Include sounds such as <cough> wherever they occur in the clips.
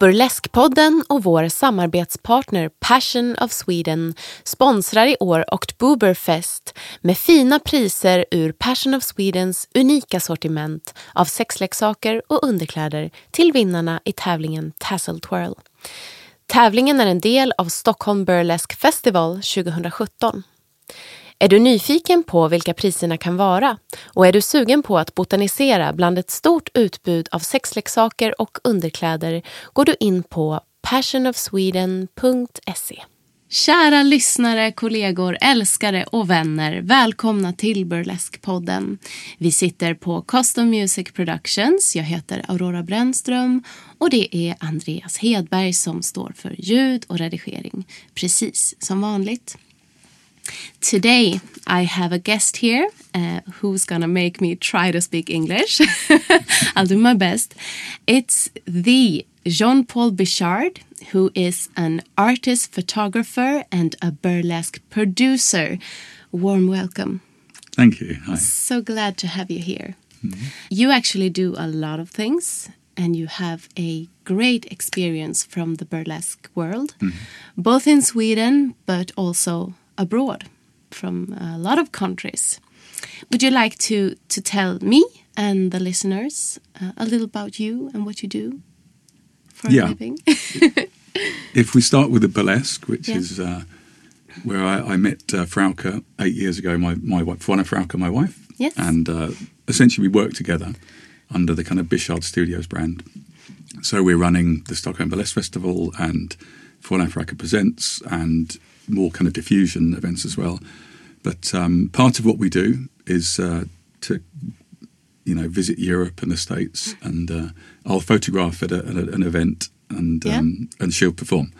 Burleskpodden och vår samarbetspartner Passion of Sweden sponsrar i år Oktoberfest med fina priser ur Passion of Swedens unika sortiment av sexleksaker och underkläder till vinnarna i tävlingen Tassel Twirl. Tävlingen är en del av Stockholm Burlesque Festival 2017. Är du nyfiken på vilka priserna kan vara och är du sugen på att botanisera bland ett stort utbud av sexleksaker och underkläder går du in på passionofsweden.se. Kära lyssnare, kollegor, älskare och vänner. Välkomna till Burlesque-podden. Vi sitter på Custom Music Productions. Jag heter Aurora Brännström och det är Andreas Hedberg som står för ljud och redigering. Precis som vanligt. Today, I have a guest here uh, who's gonna make me try to speak English. <laughs> I'll do my best. It's the John-Paul Bichard, who is an artist, photographer, and a burlesque producer. Warm welcome. Thank you. Hi. So glad to have you here. You actually do a lot of things and you have a great experience from the burlesque world, both in Sweden but also abroad from a lot of countries. Would you like to, to tell me and the listeners uh, a little about you and what you do for Yeah. a living? <laughs> If we start with the burlesque, which Yeah. is uh, where I, I met uh, Frauke eight years ago, my, my wife, Fräulein Frauke, my wife. Yes. And uh, essentially we work together under the kind of Bichard Studios brand. So we're running the Stockholm Burlesque Festival and Fräulein Frauke Presents and more kind of diffusion events as well. But um, part of what we do is uh, to you know, visit Europe and the States, and uh, I'll photograph at, a, at an event, and Yeah. um, and she'll perform.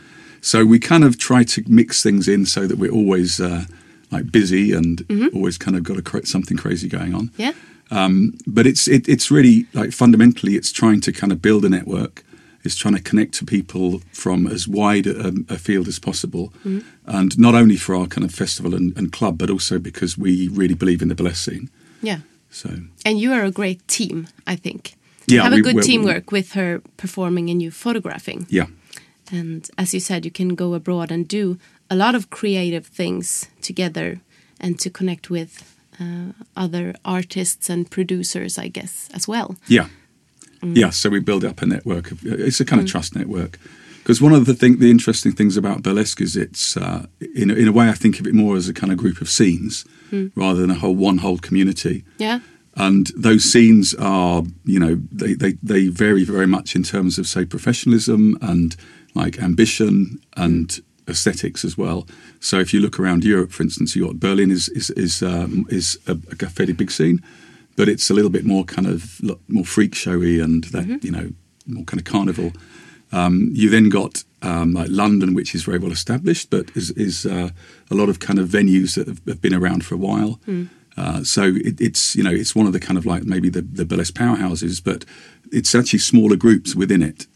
So we kind of try to mix things in so that we're always uh, like busy and always kind of got a cra- something crazy going on. yeah? Um, but it's it, it's really like fundamentally, it's trying to kind of build a network. It's trying to connect to people from as wide a, a field as possible, and not only for our kind of festival and, and club, but also because we really believe in the blessing. Yeah. So And you are a great team, I think. Yeah, have a good teamwork with her performing and you photographing. yeah. And as you said, you can go abroad and do a lot of creative things together and to connect with uh, other artists and producers, I guess, as well. Yeah, Mm. yeah. So we build up a network. Of, it's a kind of trust network. Because one of the thing, the interesting things about burlesque is it's uh, in a, in a way I think of it more as a kind of group of scenes Mm. rather than a whole one whole community. Yeah. And those scenes are, you know, they, they, they vary very much in terms of say professionalism and like ambition and aesthetics as well. So if you look around Europe, for instance, you got Berlin is is is um, is a, a fairly big scene, but it's a little bit more kind of more freak showy and that you know more kind of carnival. Um, you then got um, like London, which is very well established, but is, is uh, a lot of kind of venues that have, have been around for a while. Uh, so it, it's you know it's one of the kind of like maybe the, the burlesque powerhouses, but it's actually smaller groups within it.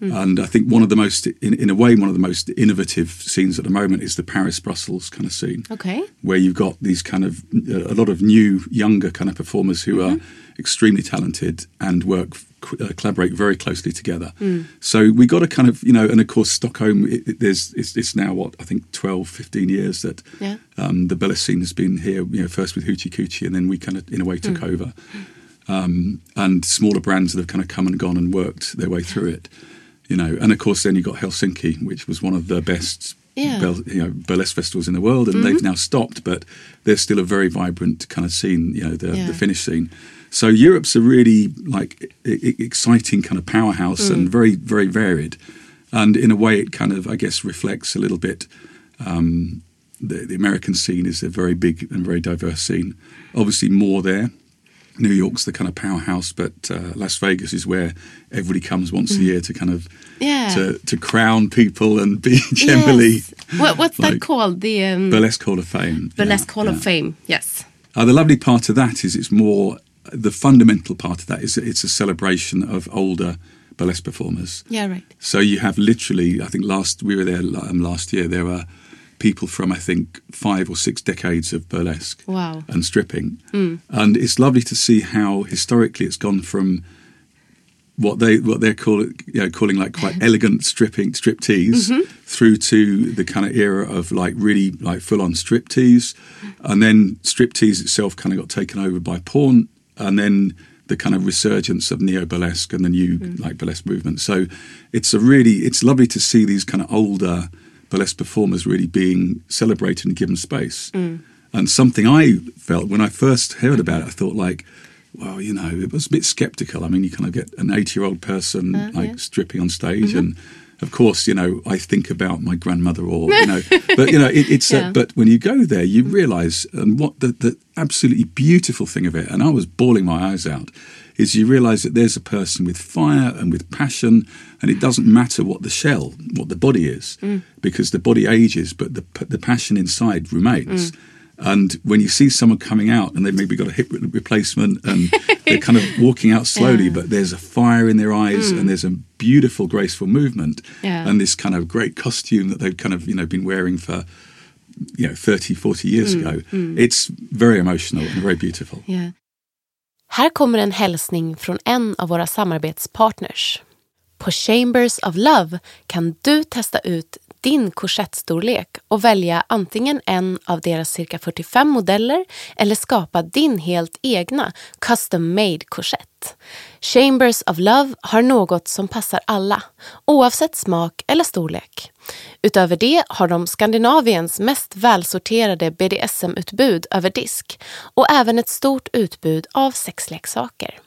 And I think one of the most, in, in a way, one of the most innovative scenes at the moment is the Paris Brussels kind of scene Okay. where you've got these kind of a lot of new, younger kind of performers who are extremely talented and work uh, collaborate very closely together. So we got a kind of you know, and of course Stockholm. It, it- there's it's, it's now what I think 12, 15 years that Yeah. um, the burlesque scene has been here. You know, first with Hoochie Coochie, and then we kind of in a way took over. Um, and smaller brands that have kind of come and gone and worked their way through it. You know, and of course then you got Helsinki, which was one of the best Yeah. you know, burlesque festivals in the world, and they've now stopped, but there's still a very vibrant kind of scene, you know, the, Yeah. the Finnish scene. So Europe's a really like e- exciting kind of powerhouse and very very varied, and in a way it kind of I guess reflects a little bit um, the, the American scene is a very big and very diverse scene. Obviously, more there. New York's the kind of powerhouse, but uh, Las Vegas is where everybody comes once a year to kind of Mm-hmm. Yeah. to, to crown people and be <laughs> generally Yes. What, what's that called? The um, burlesque hall of fame. Burlesque Yeah, Hall yeah. of Fame. Yes. Uh, the lovely part of that is it's more the fundamental part of that is that it's a celebration of older burlesque performers. Yeah, right. So you have literally, I think last we were there um, last year. There were people from I think five or six decades of burlesque Wow. and stripping, hmm. and it's lovely to see how historically it's gone from what they what they're calling you know, calling like quite <laughs> elegant stripping striptease mm-hmm. through to the kind of era of like really like full on striptease, and then striptease itself kind of got taken over by porn, and then the kind of resurgence of neo burlesque and the new hmm. like burlesque movement. So it's a really it's lovely to see these kind of older burlesque performers really being celebrated and given space. Mm. And something I felt when I first heard about it, I thought like, well, you know, it was a bit skeptical. I mean, you kind of get an eighty-year-old person uh, like stripping on stage, mm-hmm. and of course, you know, I think about my grandmother, or you know, <laughs> but you know, it, it's. Uh, yeah. Uh, but when you go there, you mm. realise, and um, what the, the absolutely beautiful thing of it, and I was bawling my eyes out, is you realise that there's a person with fire and with passion, and it doesn't matter what the shell, what the body is, mm. because the body ages, but the the passion inside remains. Mm. And when you see someone coming out and they've maybe got a hip replacement and they're kind of <laughs> walking out slowly, Yeah. but there's a fire in their eyes and mm. there's a beautiful, graceful movement Yeah. and this kind of great costume that they've kind of, you know, been wearing for, you know, 30, 40 years ago. It's very emotional and very beautiful. Yeah. Här kommer en hälsning från en av våra samarbetspartners. På Chambers of Love kan du testa ut din korsettstorlek och välja antingen en av deras cirka 45 modeller eller skapa din helt egna custom made korsett. Chambers of Love har något som passar alla, oavsett smak eller storlek. Utöver det har de Skandinaviens mest välsorterade BDSM-utbud över disk och även ett stort utbud av sexleksaker.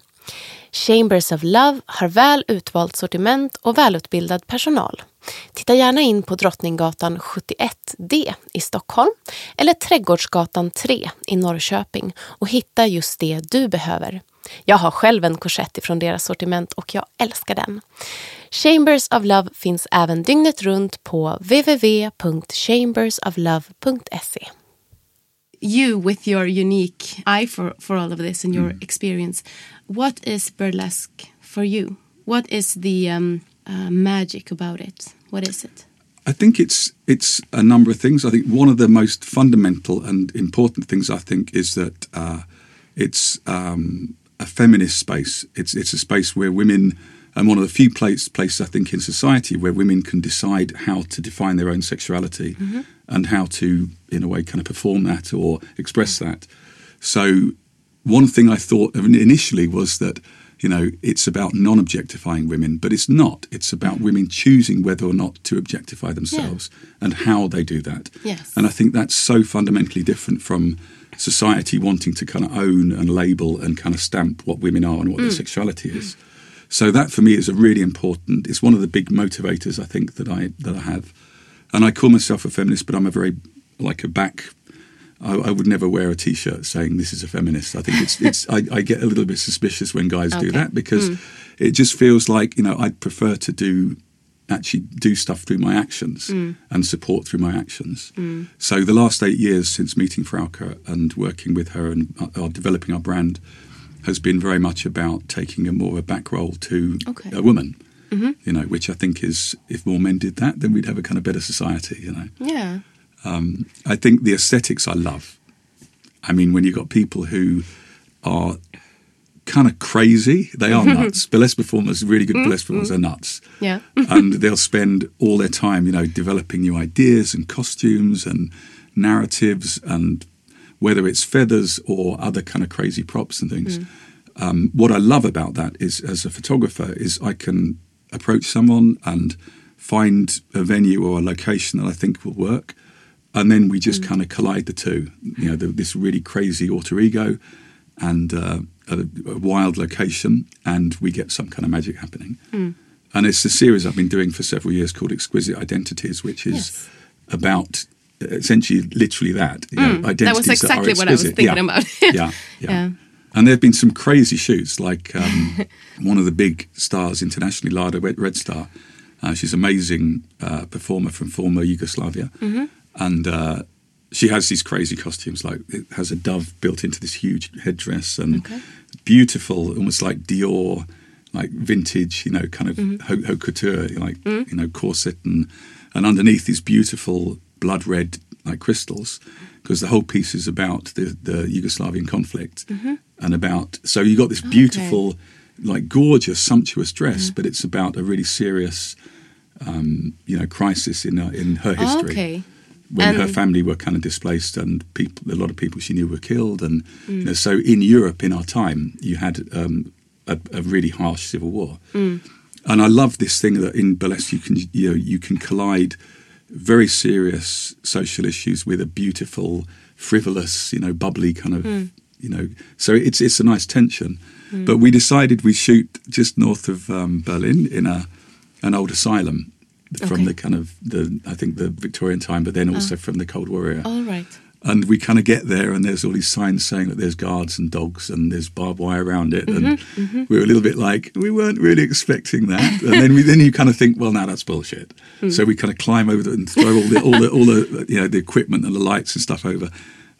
Chambers of Love har väl utvalt sortiment och välutbildad personal. Titta gärna in på Drottninggatan 71D i Stockholm eller Trädgårdsgatan 3 i Norrköping och hitta just det du behöver. Jag har själv en korsett ifrån deras sortiment och jag älskar den. Chambers of Love finns även dygnet runt på www.chambersoflove.se. You, with your unique eye for, for all of this and your experience, what is burlesque for you? What is the um, uh, magic about it? What is it? I think it's it's a number of things. I think one of the most fundamental and important things I think is that uh, it's um, a feminist space. It's it's a space where women, and one of the few place, places I think in society where women can decide how to define their own sexuality and how to, in a way, kind of perform that or express that. So one thing I thought initially was that you know it's about non-objectifying women, but it's not. It's about mm. women choosing whether or not to objectify themselves and how they do that. Yes. And I think that's so fundamentally different from society wanting to kind of own and label and kind of stamp what women are and what their mm. sexuality is. Mm. So that for me is a really important. It's one of the big motivators I think that I that I have, and I call myself a feminist, but I'm a very like a back. I, I would never wear a T-shirt saying this is a feminist. I think it's <laughs> it's. I, I get a little bit suspicious when guys do that because it just feels like you know I'd prefer to do actually do stuff through my actions and support through my actions. So the last eight years since meeting Frauke and working with her and uh, uh, developing our brand has been very much about taking a more of a back role to Okay. a woman. You know, which I think is if more men did that, then we'd have a kind of better society. You know. Yeah. Um, I think the aesthetics I love. I mean, when you've got people who are kind of crazy, they are nuts. burlesque performers, really good burlesque performers, are nuts. Yeah. <laughs> and they'll spend all their time, you know, developing new ideas and costumes and narratives and whether it's feathers or other kind of crazy props and things. Um, what I love about that is, as a photographer, is I can approach someone and find a venue or a location that I think will work, and then we just kind of collide the two. You know, the, this really crazy alter ego and uh, a, a wild location, and we get some kind of magic happening. And it's a series I've been doing for several years called Exquisite Identities, which is Yes. about essentially literally that. You know, Mm, that was identities that are exactly what I was thinking Yeah. about. yeah, yeah. <laughs> Yeah. And there have been some crazy shoots, like um, <laughs> one of the big stars internationally, Lada Red, Red Star. Uh, she's an amazing uh, performer from former Yugoslavia. Mm-hmm. And uh, she has these crazy costumes, like it has a dove built into this huge headdress and beautiful, almost like Dior, like vintage, you know, kind of Mm-hmm. haute, haute couture, like, you know, corset. And, and underneath these beautiful blood red, like crystals, because the whole piece is about the, the Yugoslavian conflict Mm-hmm. and about, so you got this beautiful, like gorgeous, sumptuous dress, but it's about a really serious, um, you know, crisis in, her- in her history Okay. When her family were kind of displaced and people, a lot of people she knew were killed. And Mm. you know, so in Europe in our time, you had um, a, a really harsh civil war. Mm. And I love this thing that in burlesque you can you know you can collide very serious social issues with a beautiful, frivolous, you know, bubbly kind of Mm. you know. So it's it's a nice tension. But we decided we shoot just north of um, Berlin in a an old asylum from Okay. the kind of the I think the Victorian time, but then ah. also from the Cold War era. All right. And we kind of get there, and there's all these signs saying that there's guards and dogs, and there's barbed wire around it, and mm-hmm, mm-hmm. we were a little bit like we weren't really expecting that. <laughs> and then we, then you kind of think, well, now that's bullshit. Hmm. So we kind of climb over and throw all the all the all the you know the equipment and the lights and stuff over.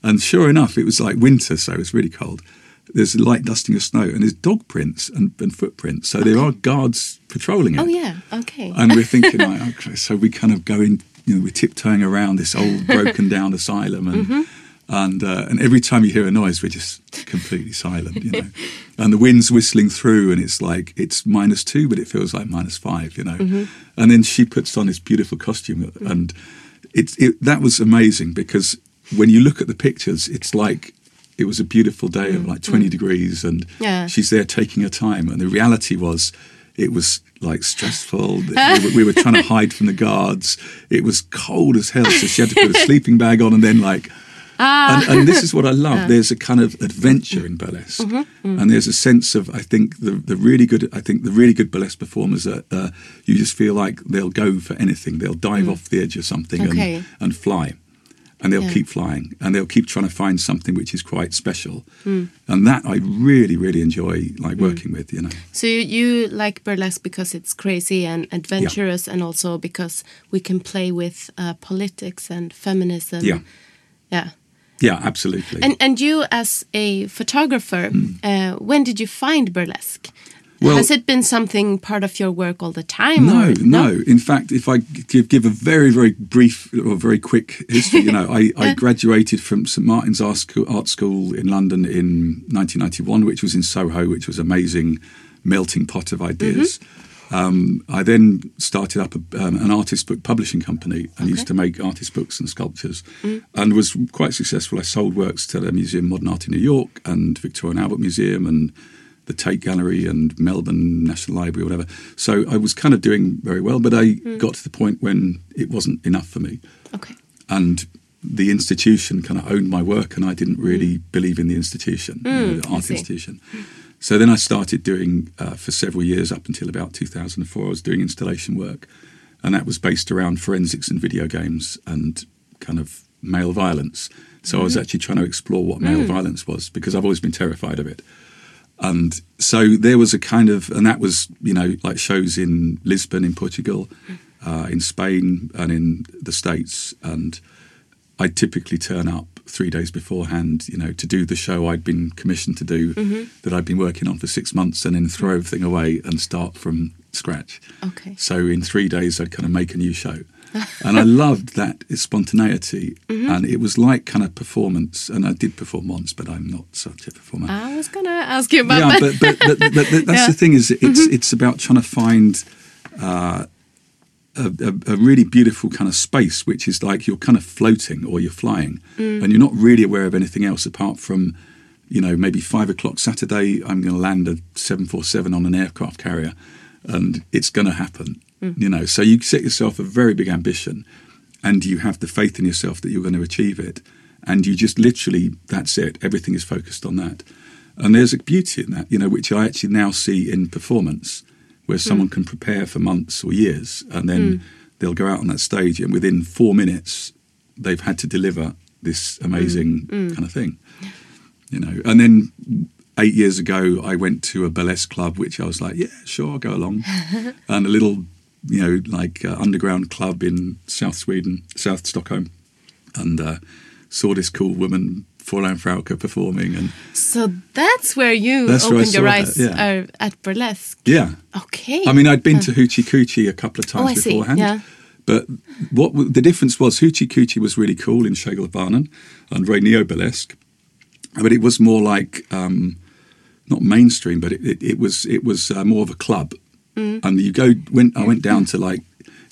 And sure enough, it was like winter, so it was really cold. There's light dusting of snow, and there's dog prints and, and footprints. So there are guards patrolling it. Oh yeah. Okay. And we're thinking, <laughs> like, okay, so we kind of go in, you know, we're tiptoeing around this old broken <laughs> down asylum, and Mm-hmm. and uh, and every time you hear a noise, we're just completely silent, you know. <laughs> and the wind's whistling through, and it's like it's minus two, but it feels like minus five, you know. Mm-hmm. And then she puts on this beautiful costume, and it's it, that was amazing because when you look at the pictures, it's like. It was a beautiful day of like 20 degrees, and Mm-hmm. Yeah. she's there taking her time. And the reality was, it was like stressful. <laughs> we, were, we were trying to hide from the guards. It was cold as hell, so she had to put a <laughs> sleeping bag on and then like. And, and this is what I love. <laughs> There's a kind of adventure in burlesque, and there's a sense of I think the the really good I think the really good burlesque performers are uh, you just feel like they'll go for anything. They'll dive off the edge of something Okay. and, and fly. And they'll Yeah. keep flying, and they'll keep trying to find something which is quite special, and that I really, really enjoy, like working with. You know, So you, you like burlesque because it's crazy and adventurous, and also because we can play with uh, politics and feminism. Yeah. Yeah. yeah, absolutely. And and you as a photographer, uh, when did you find burlesque? Well- Has it been something part of your work all the time? No, or- no, In fact, if I give, give a very, very brief or very quick history, you know, I, <laughs> I graduated from St Martin's Art School, Art School in London in 1991, which was in Soho, which was amazing melting pot of ideas. Um, I then started up a, um, an artist book publishing company and used to make artist books and sculptures, and was quite successful. I sold works to the Museum of Modern Art in New York and Victoria and Albert Museum and the Tate Gallery and Melbourne National Library, or whatever. So I was kind of doing very well, but I hmm. got to the point when it wasn't enough for me, Okay. and the institution kind of owned my work, and I didn't hmm. really believe in the institution, you know, hmm, the art institution. So then I started doing uh, for several years up until about 2004. I was doing installation work, and that was based around forensics and video games and kind of male violence. So I was actually trying to explore what male violence was because I've always been terrified of it. And so there was a kind of, and that was, you know, like shows in Lisbon, in Portugal, uh, in Spain, and in the States. And I typically turn up three days beforehand, you know, to do the show I'd been commissioned to do that I'd been working on for six months and then throw everything away and start from scratch. Okay. So in three days, I'd kind of make a new show. And I loved that spontaneity. Mm-hmm. And it was like kind of performance. And I did perform once, but I'm not such a performer I was gonna ask you about yeah, that. but, but, but, but th- that's <laughs> the thing is it's mm-hmm. it's about trying to find uh, a, a, a really beautiful kind of space, which is like you're kind of floating or you're flying, mm. and you're not really aware of anything else apart from, you know, maybe five o'clock Saturday, I'm going to land a seven four seven on an aircraft carrier, and it's going to happen. You know, so you set yourself a very big ambition, and you have the faith in yourself that you're going to achieve it, and you just literally that's it. Everything is focused on that. And there's a beauty in that, you know, which I actually now see in performance, where hmm. someone can prepare for months or years, and then hmm. they'll go out on that stage, and within four minutes, they've had to deliver this amazing hmm. kind of thing. You know, and then eight years ago, I went to a burlesque club, which I was like, yeah, sure, I'll go along, <laughs> and a little, you know, like uh, underground club in South Sweden, South Stockholm, and uh, saw this cool woman, Fräulein Frauke, performing, and So that's where you That's where opened your eyes yeah. uh, at burlesque. yeah, Okay. I mean, I'd been to Hoochie Coochie a couple of Oh, times see, beforehand. yeah. But what w- the difference was, Hoochie Coochie was really cool in Kägelbanan and very neo burlesque, but it was more like um, not mainstream, but it, it, it was it was uh, more of a club. Mm. And you go went I went down to like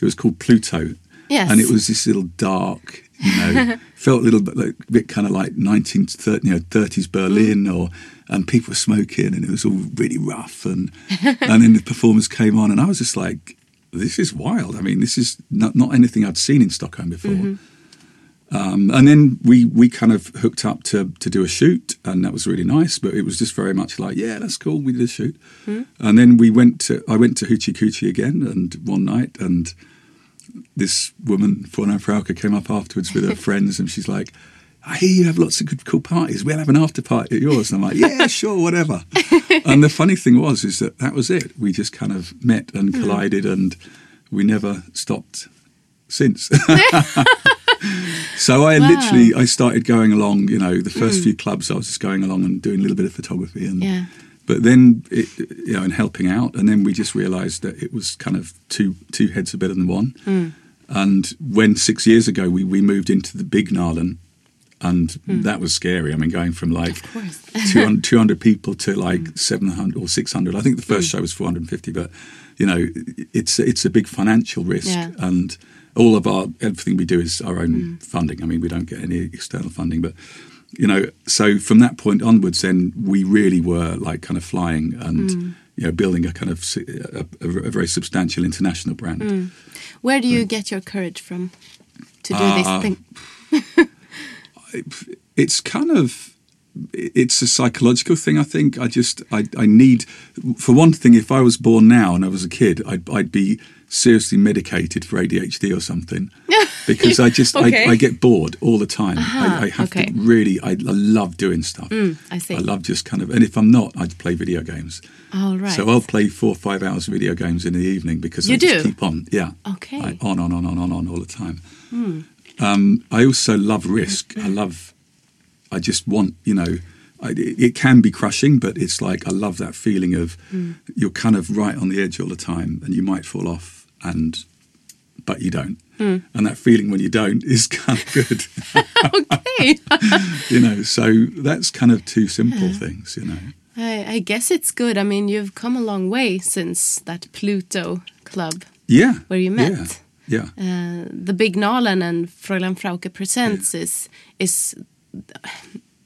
it was called Pluto, Yes. and it was this little dark, you know, <laughs> felt a little bit like bit kind of like 1930s, you know, 30s Berlin, Mm. or and people were smoking, and it was all really rough, and <laughs> and then the performers came on, and I was just like, this is wild. I mean, this is not not anything I'd seen in Stockholm before. Mm-hmm. Um, and then we we kind of hooked up to to do a shoot, and that was really nice. But it was just very much like, yeah, that's cool. We did a shoot, and then we went to I went to Hoochie Coochie again, and one night, and this woman, Fräulein Frauke, came up afterwards with her <laughs> friends, and she's like. I hear you have lots of good, cool parties. We'll have an after party at yours. And I'm like, <laughs> yeah, sure, whatever. and the funny thing was, is that that was it. We just kind of met and collided, and we never stopped since. <laughs> So I literally I started going along. You know, the first hmm. few clubs I was just going along and doing a little bit of photography, and Yeah. but then it, you know, and helping out, and then we just realised that it was kind of two two heads are better than one. Hmm. And when six years ago we we moved into the big Nalen, and hmm. that was scary. I mean, going from like 200, <laughs> 200 people to like 700 or 600. I think the first show was 450, but you know, it's it's a big financial risk, Yeah. and all of our everything we do is our own hmm. funding. I mean, we don't get any external funding, but you know, so from that point onwards, then we really were like kind of flying and hmm. you know building a kind of a very substantial international brand. Hmm. Where do you get your courage from to do Uh, this ah. thing? <laughs> it's kind of it's a psychological thing i think i just I, I need for one thing if i was born now and i was a kid i'd, I'd be seriously medicated for adhd or something <laughs> because i just Okay. I, I get bored all the time I, I have okay. to really I, I love doing stuff I see. i love just kind of and if i'm not i'd play video games All right. so i'll play four or five hours of video games in the evening because You i just do? keep on yeah Okay. I- on on on on on on all the time um, I also love risk. I love. I just want you know. I, it can be crushing, but it's like I love that feeling of Hmm. you're kind of right on the edge all the time, and you might fall off, and but you don't. Hmm. And that feeling when you don't is <laughs> kind of good, <laughs> okay. <laughs> you know. So that's kind of two simple things, you know. I, I guess it's good. I mean, you've come a long way since that Pluto club Yeah. where you met. Yeah. Uh, the Big Nalen and Fräulein Frauke Presents is is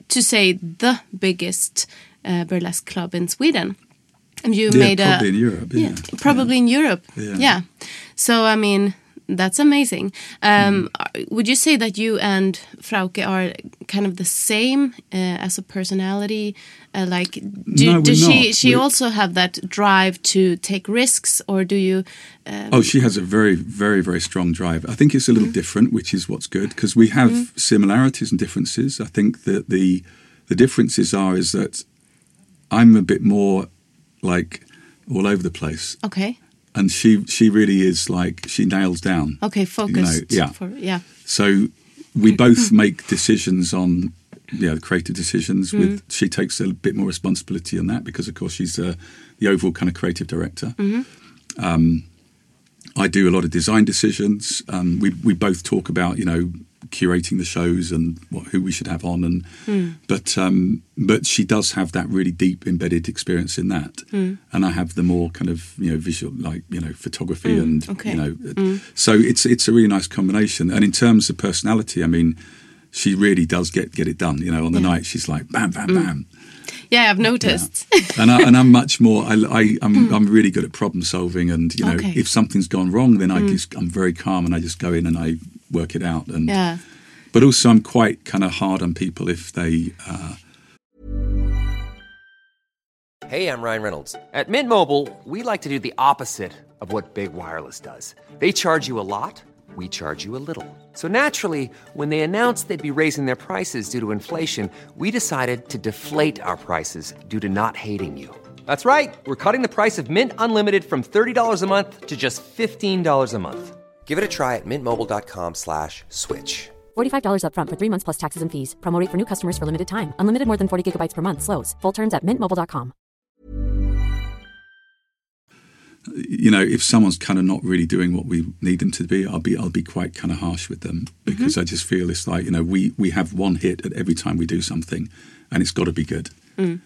to say the biggest uh, burlesque club in Sweden. And you Yeah, made probably a in Europe, yeah. probably in Europe. Yeah. Yeah. So I mean, that's amazing. Mm. Um, Would you say that you and Frauke are kind of the same uh, as a personality? Uh, like, do, No, does she not. she We're- also have that drive to take risks, or do you? Oh, she has a very, very, very strong drive. I think it's a little different, which is what's good because we have similarities and differences. I think that the the differences are is that I'm a bit more like all over the place, Okay. and she she really is like she nails down. Okay, focused. yeah. For, yeah. So we both make decisions on yeah creative decisions. With she takes a bit more responsibility on that because of course she's uh, the overall kind of creative director. Um, I do a lot of design decisions. Um, we we both talk about you know curating the shows and what, who we should have on and hmm. but um, but she does have that really deep embedded experience in that. Hmm. And I have the more kind of you know visual like you know photography hmm. and okay. you know uh, so it's it's a really nice combination. And in terms of personality I mean she really does get get it done you know on the night she's like bam bam bam. Yeah, I've noticed. <laughs> and I, and I'm much more. I, I I'm I'm really good at problem solving, and you know, Okay. if something's gone wrong, then I just I'm very calm and I just go in and I work it out. And yeah. but also I'm quite kind of hard on people if they. Uh, Hey, I'm Ryan Reynolds. At Mint Mobile, we like to do the opposite of what Big Wireless does. They charge you a lot, we charge you a little. So naturally, when they announced they'd be raising their prices due to inflation, we decided to deflate our prices due to not hating you. That's right. We're cutting the price of Mint Unlimited from $30 a month to just $15 a month. Give it a try at mintmobile.com slash switch. $45 upfront for three months plus taxes and fees. Promo rate for new customers for limited time. Unlimited more than 40 gigabytes per month. Slows. Full terms at mintmobile.com. you know, if someone's kind of not really doing what we need them to be, I'll be I'll be quite kind of harsh with them mm-hmm. because I just feel it's like you know we we have one hit at every time we do something, and it's got to be good. Mm.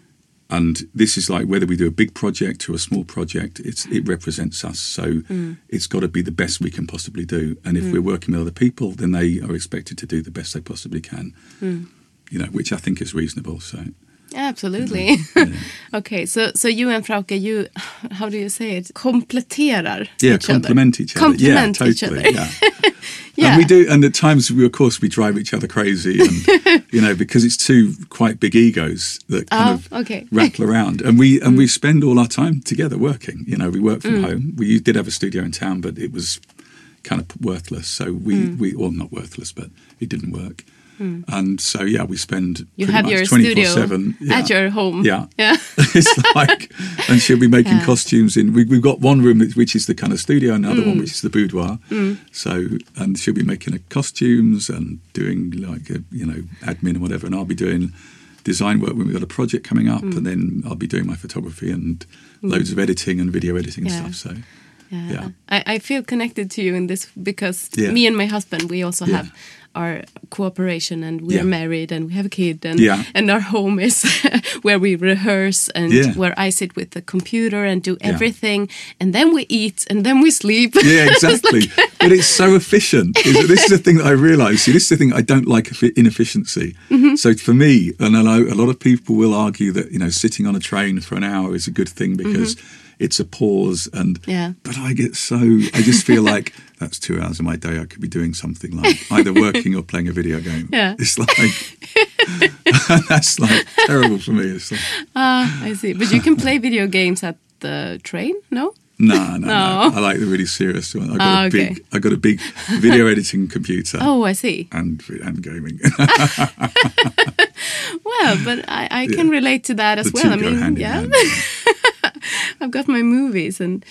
And this is like whether we do a big project or a small project, it's it represents us. So mm. it's got to be the best we can possibly do. And if mm. we're working with other people, then they are expected to do the best they possibly can. Mm. You know, which I think is reasonable. So. Absolutely. <laughs> okay, so so you and Frauke, you <laughs> how do you say it? Kompletterar yeah, each complement other. each other. Complement yeah, each other. Yeah. Yeah. <laughs> And we do, and at times, we of course, we drive each other crazy, and you know, because it's two quite big egos that kind Oh, of okay. Mm. rattle around, and we and we spend all our time together working. You know, we work from home. We did have a studio in town, but it was kind of worthless. So we Mm. we well, not worthless, but it didn't work. And so yeah, we spend You have much your studio 24/7, yeah. at your home. Yeah, <laughs> Yeah. <laughs> it's like, and she'll be making Yeah. costumes in. We, we've got one room which- is the kind of studio, and another Mm. one which is the boudoir. So, and she'll be making costumes and doing like a, you know admin and whatever, and I'll be doing design work when we've got a project coming up, Mm. and then I'll be doing my photography and loads of editing and video editing and Yeah. stuff. So, Yeah. Yeah. I, I feel connected to you in this because Yeah. me and my husband we also Yeah. have our cooperation and we're married and we have a kid and and our home is <laughs> where we rehearse and where I sit with the computer and do everything and then we eat and then we sleep. yeah, <laughs> exactly. <laughs> but it's so efficient. This is the thing that I realise. See, this is the thing I don't like inefficiency. Mm-hmm. So for me, and I know a lot of people will argue that you know sitting on a train for an hour is a good thing because it's a pause. And. Yeah. but I get so I just feel <laughs> like that's two hours of my day. I could be doing something like either working or playing a video game. <laughs> Yeah. it's like <laughs> that's like terrible for me. It's like, I see. But you can play video games at the train, no? no, no, no, No. I like the really serious one. I got Ah, a okay. big, I got a big video editing computer. Oh, I see. and and gaming. Well, but I, I can relate to that as the well. I mean, yeah. <laughs> I've got my movies and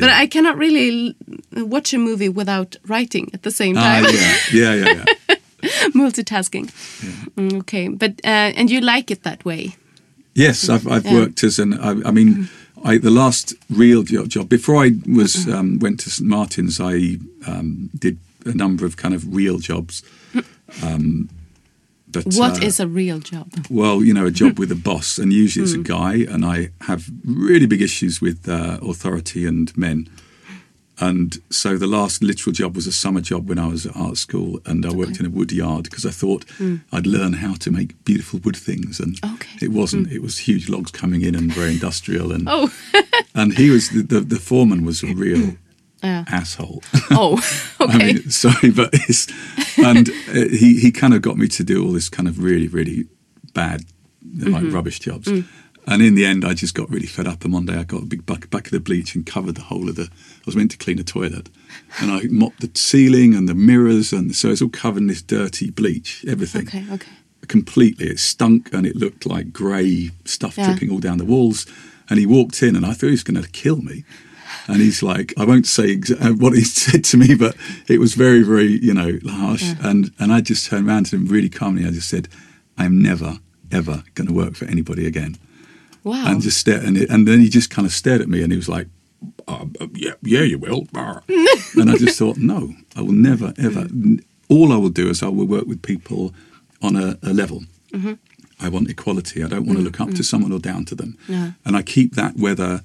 but I cannot really watch a movie without writing at the same Ah, time. yeah, <laughs> yeah, yeah, yeah. <laughs> Multitasking. Mm, okay, but uh, and you like it that way. Yes, I've I've Yeah. worked as an. I, I mean, I the last real job, job before I was um, went to St Martin's, I um, did a number of kind of real jobs. Um, but What is uh, a real job? well, you know, a job with a <laughs> boss, and usually it's a guy, and I have really big issues with uh, authority and men. And so the last literal job was a summer job when I was at art school, and I worked in a wood yard because I thought I'd learn how to make beautiful wood things, and Okay. it wasn't. It was huge logs coming in and very industrial, and Oh, <laughs> and he was the, the the foreman was a real <laughs> Yeah. asshole. <laughs> oh, <laughs> okay. I mean, sorry, but it's and uh, he he kind of got me to do all this kind of really really bad like Mm-hmm. rubbish jobs. Mm. And in the end, I just got really fed up. And one day, I got a big bucket, bucket of the bleach and covered the whole of the. I was meant to clean a toilet, and I mopped the ceiling and the mirrors, and so it's all covered in this dirty bleach, everything Okay, okay. completely. It stunk and it looked like grey stuff Yeah. dripping all down the walls. And he walked in, and I thought he was going to kill me. And he's like, I won't say exa- uh, what he <laughs> said to me, but it was very, very, you know, harsh. And and I just turned around to him really calmly. I just said, I'm never, ever going to work for anybody again. Wow. And just stared, and, it, and then he just kind of stared at me, and he was like, uh, uh, yeah, yeah, you will. <laughs> and I just thought, no, I will never, ever. All I will do is I will work with people on a, a level. I want equality. I don't want to look up to someone or down to them. Yeah. And I keep that whether,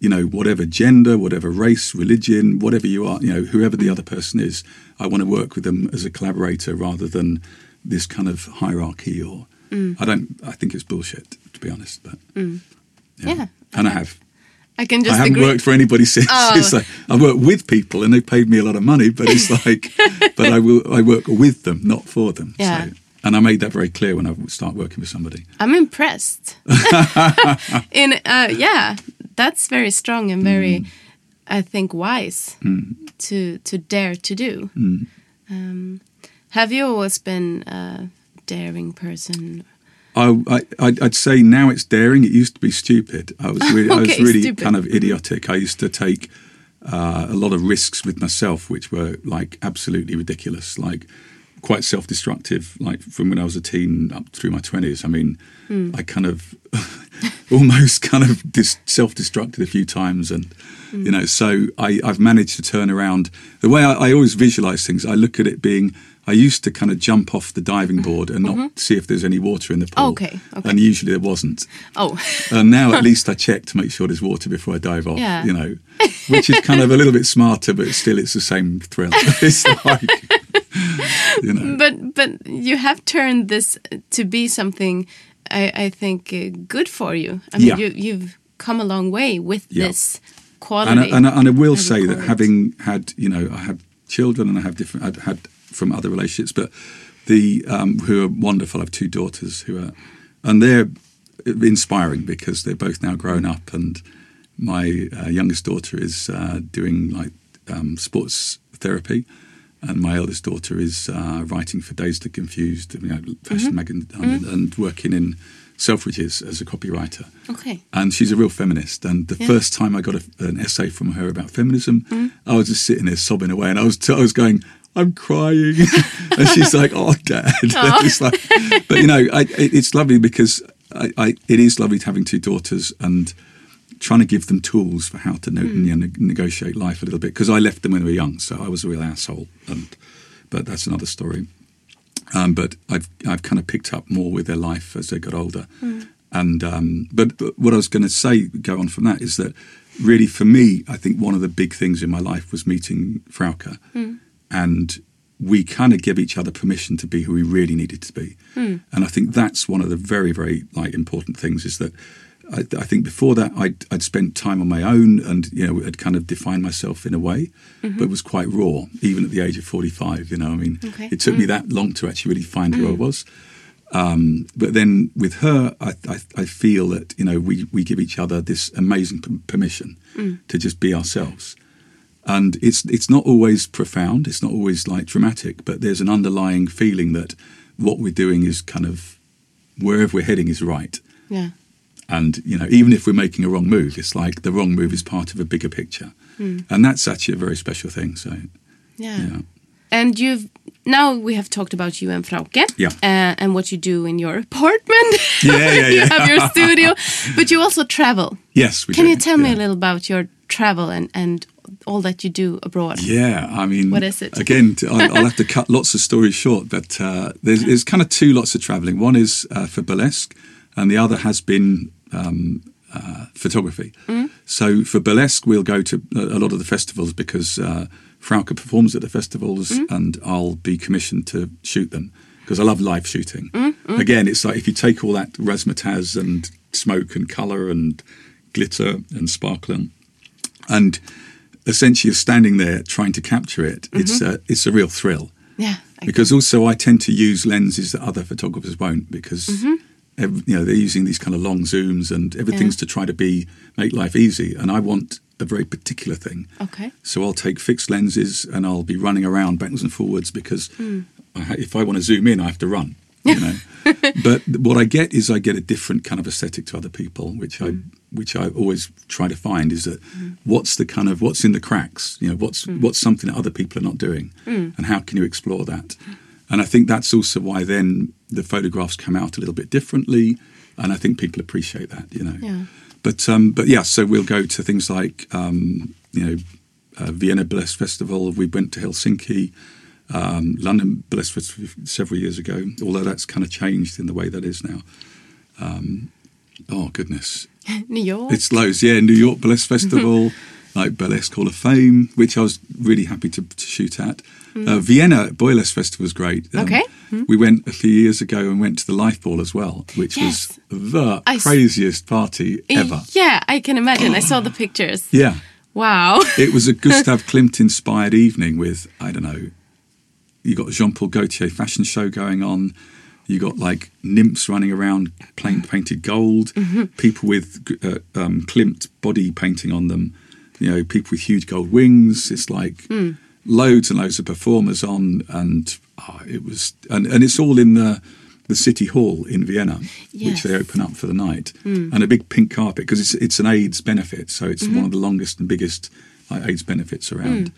you know, whatever gender, whatever race, religion, whatever you are, you know, whoever the other person is, I want to work with them as a collaborator rather than this kind of hierarchy or. I don't. I think it's bullshit, to be honest. But Yeah, and I have. I can just I haven't agree. worked for anybody <laughs> since. Oh. It's like, I work with people and they paid me a lot of money, but it's <laughs> like, but I will, I work with them, not for them. Yeah. So, and I made that very clear when I start working with somebody. I'm impressed. <laughs> In uh, yeah, that's very strong and very. Mm. I think, wise to to dare to do. Um, have you always been a daring person? I, I, I'd say now it's daring. It used to be stupid. I was really, I <laughs> was really stupid. kind of idiotic. I used to take uh, a lot of risks with myself, which were like absolutely ridiculous, like quite self-destructive. Like from when I was a teen up through my twenties. I mean, Hmm. I kind of <laughs> almost kind of dis- self-destructed a few times, and Hmm. you know, so I, I've managed to turn around. The way I, I always visualize things, I look at it being. I used to kind of jump off the diving board and not see if there's any water in the pool. Mm-hmm. Okay, okay. And usually there wasn't. Oh, And now at <laughs> least I check to make sure there's water before I dive off. Yeah. You know, which is kind of a little bit smarter, but still it's the same thrill. <laughs> it's like, <laughs> you know, but but you have turned this to be something I, I think uh, good for you. I mean, Yeah. you you've come a long way with Yeah. this quality. and I, and, I, and I will say that having had, you know, I have children and I have different, I've had from other relationships, but the um, who are wonderful. I have two daughters who are, and they're inspiring because they're both now grown up, and my uh, youngest daughter is uh, doing like um, sports therapy. And my eldest daughter is uh, writing for Dazed and Confused, you know, fashion mm-hmm. magazine, mm-hmm. and, and working in Selfridges as a copywriter. Okay. and she's a real feminist. And the first time I got a, an essay from her about feminism, mm. I was just sitting there sobbing away, and I was t- I was going, "I'm crying," <laughs> and she's like, "Oh, Dad." <laughs> it's like, but you know, I, it, it's lovely because I, I, it is lovely to having two daughters and trying to give them tools for how to you know, negotiate life a little bit because I left them when they were young, so I was a real asshole. And but that's another story. Um, but I've I've kind of picked up more with their life as they got older. And um, but, but what I was going to say, go on from that, is that really for me, I think one of the big things in my life was meeting Frauke, and we kind of give each other permission to be who we really needed to be. And I think that's one of the very very like important things is that. I, I think before that I'd, I'd spent time on my own and you know had kind of defined myself in a way, mm-hmm. but was quite raw even at the age of forty five. You know, I mean, Okay. it took me mm. that long to actually really find who I mm. was. Um, but then with her, I, I, I feel that you know we, we give each other this amazing p- permission mm. to just be ourselves, and it's it's not always profound, it's not always like dramatic, but there's an underlying feeling that what we're doing is kind of wherever we're heading is right. Yeah. And you know, even if we're making a wrong move, it's like the wrong move is part of a bigger picture, and that's actually a very special thing. So, Yeah. yeah, And you've now we have talked about you and Frauke. Yeah. Uh, and what you do in your apartment. <laughs> Yeah, yeah, <laughs> yeah. you have your studio, <laughs> but you also travel. yes, we Can do, you tell me a little about your travel and and all that you do abroad? Yeah, I mean, What is it? Again, I'll, I'll have to cut lots of stories short, but uh, there's, there's kind of two lots of travelling. One is uh, for burlesque, and the other has been um, uh, photography. So for burlesque, we'll go to a lot of the festivals because uh, Frauke performs at the festivals, and I'll be commissioned to shoot them because I love live shooting. Again, it's like if you take all that razzmatazz and smoke and colour and glitter and sparkling, and essentially you're standing there trying to capture it. It's a it's a real thrill Yeah. I- because also I tend to use lenses that other photographers won't because Mm-hmm. Ev- you know they're using these kind of long zooms and everything's to try to be make life easy, and I want a very particular thing. Okay. So I'll take fixed lenses and I'll be running around backwards and forwards because Hmm. I if I want to zoom in, I have to run. You know, <laughs> but what I get is I get a different kind of aesthetic to other people, which I hmm. which I always try to find is that hmm. what's the kind of what's in the cracks, you know, what's hmm. what's something that other people are not doing, and how can you explore that? And I think that's also why then the photographs come out a little bit differently, and I think people appreciate that, you know. Yeah. But um, but yeah, so we'll go to things like um, you know uh, Vienna Burlesque Festival. We went to Helsinki, um, London Burlesque Festival several years ago. Although that's kind of changed in the way that is now. Um, oh goodness, <laughs> New York. it's loads. Yeah, New York Burlesque Festival, <laughs> like Burlesque Hall of Fame, which I was really happy to, to shoot at. Uh, Vienna Burlesque Festival was great. Um, Mm. Okay. We went a few years ago and went to the Life Ball as well, which Yes. was the I s- craziest party ever. Yeah, I can imagine. I saw the pictures. Yeah. Wow. It was a <laughs> Gustav Klimt inspired evening with, I don't know, you got Jean Paul Gaultier fashion show going on. You got like nymphs running around plain painted gold, people with uh, um, Klimt body painting on them. you know, people with huge gold wings. It's like Hmm. Loads and loads of performers on, and oh, it was, and, and it's all in the the city hall in Vienna, which they open up for the night, hmm. and a big pink carpet because it's it's an AIDS benefit, so it's mm-hmm. one of the longest and biggest like, AIDS benefits around. Hmm.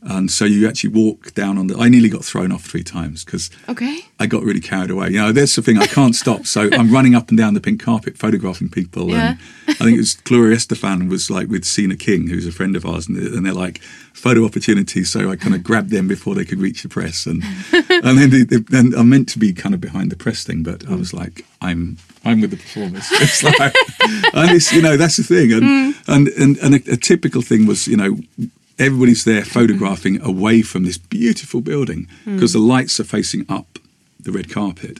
And so you actually walk down on the. I nearly got thrown off three times because Okay. I got really carried away. You know, that's the thing. I can't stop. So I'm running up and down the pink carpet, photographing people. Yeah. And I think it was Gloria Estefan was like with Sina King, who's a friend of ours, and they're, and they're like photo opportunities. So I kind of <laughs> grabbed them before they could reach the press, and and then, the, the, then I'm meant to be kind of behind the press thing, but I was like, I'm I'm with the performers. <laughs> It's like, and it's you know that's the thing, and mm. and and, and a, a typical thing was you know everybody's there mm-hmm. photographing away from this beautiful building mm. because the lights are facing up the red carpet.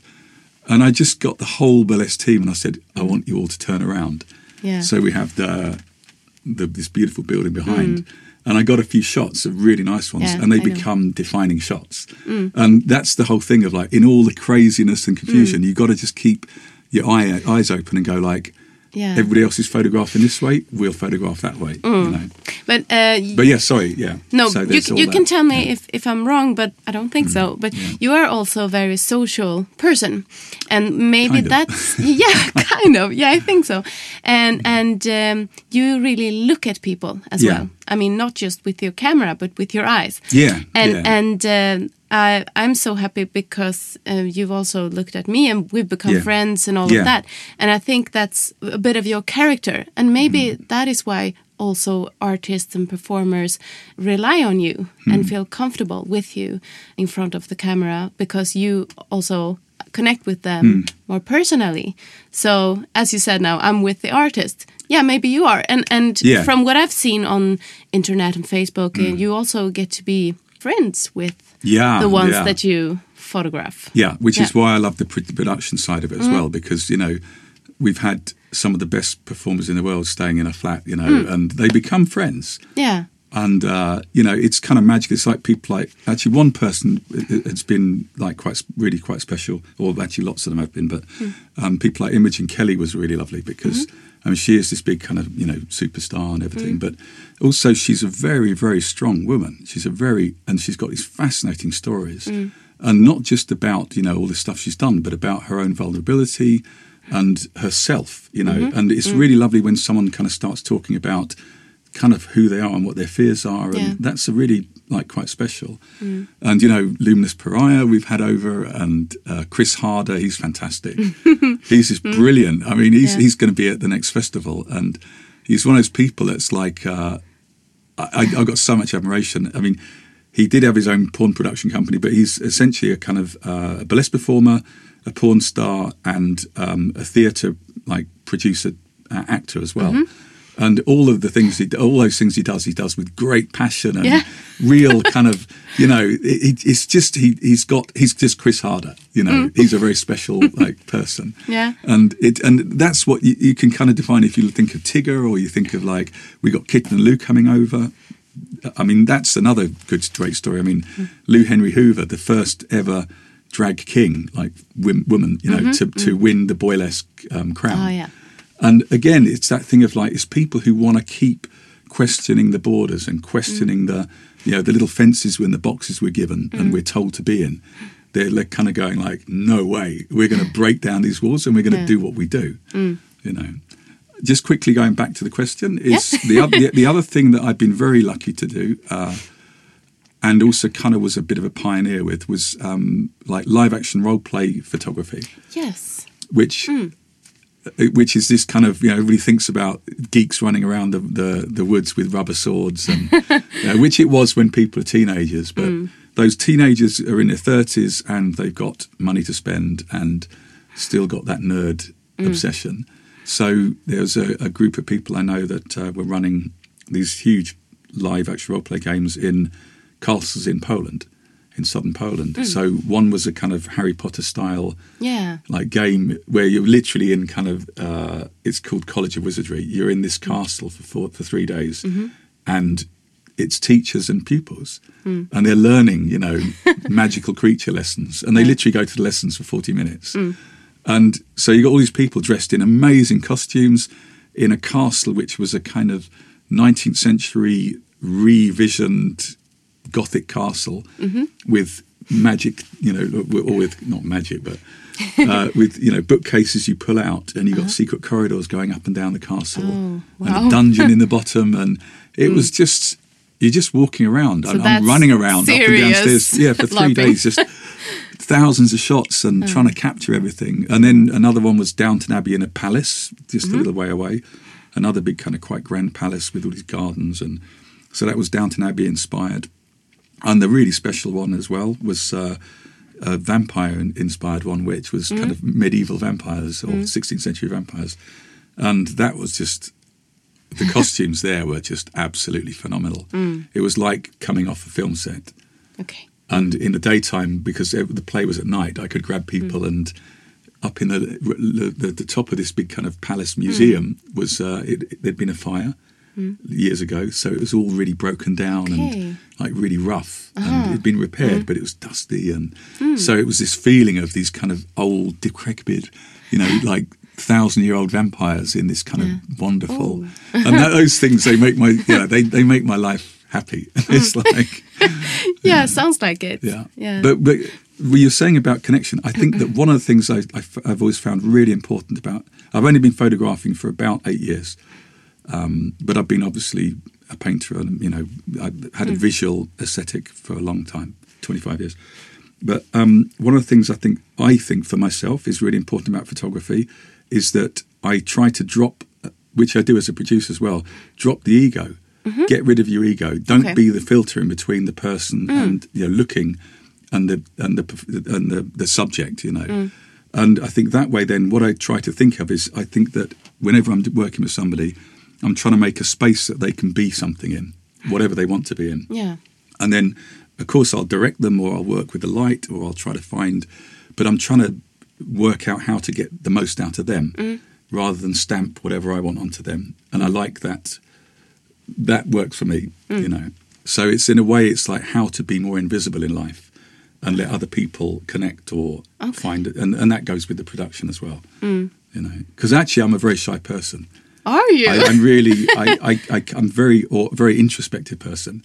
And I just got the whole burlesque team and I said, I want you all to turn around. Yeah. So we have the, the this beautiful building behind. Mm. And I got a few shots of really nice ones, Yeah, and they I know. become defining shots. Mm. And that's the whole thing of like, in all the craziness and confusion, you've got to just keep your eye, eyes open and go like, Yeah. everybody else is photographing this way, we'll photograph that way. You know? But uh, But yeah, sorry, yeah. no, So you, there's c- all you can tell me Yeah. Mm. if, if I'm wrong, but I don't think so. But you are also a very social person, and maybe Kind that's <laughs> <laughs> yeah, kind of yeah, I think so. And and um, you really look at people as Yeah. well. I mean, not just with your camera, but with your eyes. Yeah, and yeah. and uh, I I'm so happy because uh, you've also looked at me, and we've become Yeah. friends and all Yeah. of that. And I think that's a bit of your character, and maybe Mm. that is why also artists and performers rely on you Hmm. and feel comfortable with you in front of the camera because you also connect with them Hmm. more personally. So as you said now, I'm with the artist. Yeah, maybe you are. And and Yeah. From what I've seen on internet and Facebook, uh, you also get to be friends with Yeah, the ones yeah. that you photograph. Yeah, which is Yeah. Mm. why I love the production side of it as well, because you know we've had some of the best performers in the world staying in a flat, you know, Mm. and they become friends. Yeah. And uh, you know, it's kind of magic. It's like people like actually one person has been like quite really quite special, or actually lots of them have been. But Mm. um, people like Imogen Kelly was really lovely because Mm-hmm. I mean she is this big kind of you know superstar and everything. Mm. But also she's a very very strong woman. She's a very and she's got these fascinating stories, Mm. and not just about you know all the stuff she's done, but about her own vulnerability and herself. You know, Mm-hmm. and it's Mm. really lovely when someone kind of starts talking about kind of who they are and what their fears are, and Yeah. That's a really like quite special. And you know, Luminous Pariah we've had over, and uh, Chris Harder, he's fantastic. <laughs> he's just brilliant. I mean, he's Yeah. he's going to be at the next festival, and he's one of those people that's like uh, I, I- I've got so much admiration. I mean, he did have his own porn production company, but he's essentially a kind of uh, a burlesque performer, a porn star, and um, a theatre like producer uh, actor as well. And all of the things he, all those things he does, he does with great passion and Yeah. real <laughs> kind of, you know, it, it- it's just he he's got he's just Chris Harder, you know, mm. he's a very special <laughs> like person. Yeah. And it and that's what you, you can kind of define if you think of Tigger or you think of like we got Kitten and Lou coming over. I mean, that's another good, great story. I mean, mm. Lou Henry Hoover, the first ever drag king, like woman, you know, mm-hmm. to, to mm. win the boylesque um, crown. Oh, yeah. And again, it's that thing of like, it's people who want to keep questioning the borders and questioning the, you know, the little fences when the boxes we're given and we're told to be in. They're like kind of going like, no way, we're going <laughs> to break down these walls and we're going to Yeah. do what we do. You know, just quickly going back to the question is the, other, the the other thing that I've been very lucky to do, uh, and also kind of was a bit of a pioneer with was um, like live action role play photography Yes. which uh, which is this kind of you know everybody thinks about geeks running around the the, the woods with rubber swords and <laughs> you know, which it was when people are teenagers but those teenagers are in their 30s and they've got money to spend and still got that nerd obsession. So there's a, a group of people I know that uh, were running these huge live action role play games in castles in Poland in southern Poland. Hmm. So one was a kind of Harry Potter style Yeah. like game where you're literally in kind of uh, it's called College of Wizardry. You're in this castle for four, for three days, mm-hmm. and it's teachers and pupils, hmm. and they're learning, you know, <laughs> magical creature lessons, and they literally go to the lessons for forty minutes, hmm. and so you got all these people dressed in amazing costumes in a castle which was a kind of 19th century revisioned Gothic castle with magic, you know, or with not magic, but uh, <laughs> with you know bookcases you pull out, and you got secret corridors going up and down the castle, and wow. a dungeon in the <laughs> bottom, and it was just you're just walking around. So and I'm running around up and downstairs, yeah, for <laughs> three days, just thousands of shots and trying to capture everything. And then another one was Downton Abbey in a palace, just a little way away. Another big kind of quite grand palace with all these gardens, and so that was Downton Abbey inspired. And the really special one as well was uh, a vampire-inspired one, which was kind mm. of medieval vampires or mm. 16th century vampires. And that was just, the <laughs> costumes there were just absolutely phenomenal. Mm. It was like coming off a film set. Okay. And in the daytime, because the play was at night, I could grab people and up in the, the the top of this big kind of palace museum was uh, it, it, there'd been a fire years ago, so it was all really broken down Okay. and like really rough, and uh-huh. it'd been repaired, mm. but it was dusty, and hmm. so it was this feeling of these kind of old, decrepit, you know, <laughs> like thousand year old vampires in this kind of wonderful, oh. <laughs> and that, those things they make my yeah they they make my life happy. <laughs> Hmm. it's like. Yeah, sounds like it. Yeah. Yeah. But but what you're saying about connection, I think that one of the things I, I, have always found really important about, I've only been photographing for about eight years, um, but I've been obviously a painter and, you know, I've had a visual aesthetic for a long time, 25 years. But um, one of the things I think, I think for myself is really important about photography is that I try to drop, which I do as a producer as well, drop the ego. Get rid of your ego. Don't Okay. be the filter in between the person and you know looking and the and the and the, the subject. You know, and I think that way. Then what I try to think of is I think that whenever I'm working with somebody, I'm trying to make a space that they can be something in, whatever they want to be in. yeah. And then, of course, I'll direct them or I'll work with the light or I'll try to find, but I'm trying to work out how to get the most out of them mm. rather than stamp whatever I want onto them. And I like that. That works for me, mm. you know. So it's in a way, it's like how to be more invisible in life and let other people connect or find it. And, and that goes with the production as well, mm. you know. Because actually, I'm a very shy person. Are you? I, I'm really, I, <laughs> I, I, I'm very, or very introspective person.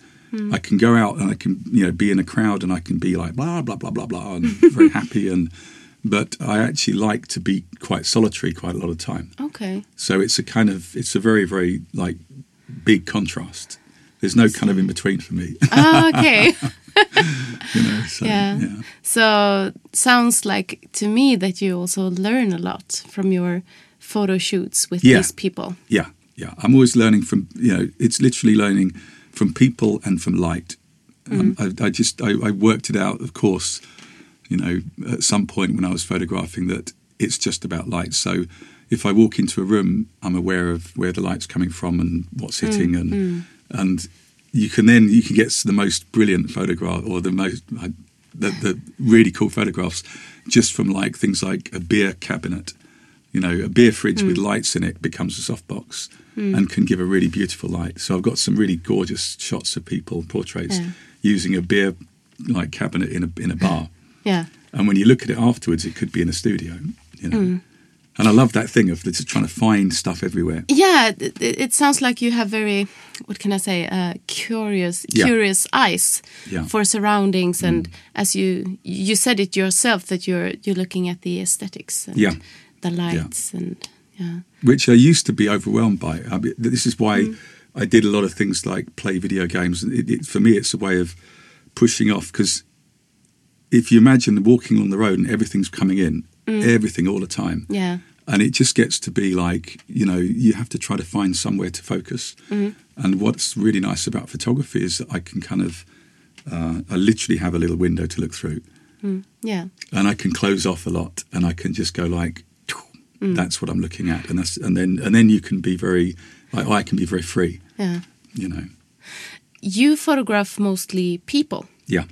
I can go out and I can, you know, be in a crowd and I can be like blah blah blah blah blah and very <laughs> happy and, but I actually like to be quite solitary quite a lot of time. okay. So it's a kind of, it's a very very like big contrast. There's no kind of in between for me, Ah, okay. <laughs> you know. So, yeah. yeah. So sounds like to me that you also learn a lot from your photo shoots with Yeah. these people. Yeah, yeah. I'm always learning from you know. It's literally learning from people and from light. Um, mm. I, I just I, I worked it out, of course. You know, at some point when I was photographing, that it's just about light. So if I walk into a room, I'm aware of where the light's coming from and what's mm, hitting, and mm. and you can then you can get the most brilliant photograph or the most the, the really cool photographs just from like things like a beer cabinet you know, a beer fridge with lights in it becomes a softbox and can give a really beautiful light. So I've got some really gorgeous shots of people, portraits, using a beer like cabinet in a in a bar. <laughs> Yeah. And when you look at it afterwards, it could be in a studio, you know. And I love that thing of just trying to find stuff everywhere. Yeah, it, it sounds like you have very, what can I say, uh, curious, Yeah. curious eyes Yeah. Mm. for surroundings, and as you you said it yourself that you're you're looking at the aesthetics, and Yeah. The lights, and yeah, which I used to be overwhelmed by. I mean, this is why mm. I did a lot of things like play video games. And it, it, for me, it's a way of pushing off because if you imagine walking on the road and everything's coming in, mm. everything all the time, yeah, and it just gets to be like you know you have to try to find somewhere to focus. Mm-hmm. And what's really nice about photography is that I can kind of uh, I literally have a little window to look through. Mm. Yeah, and I can close off a lot, and I can just go like, Mm. "That's what I'm looking at," and that's and then and then you can be very, like, I can be very free, yeah. you know. You photograph mostly people. Yeah,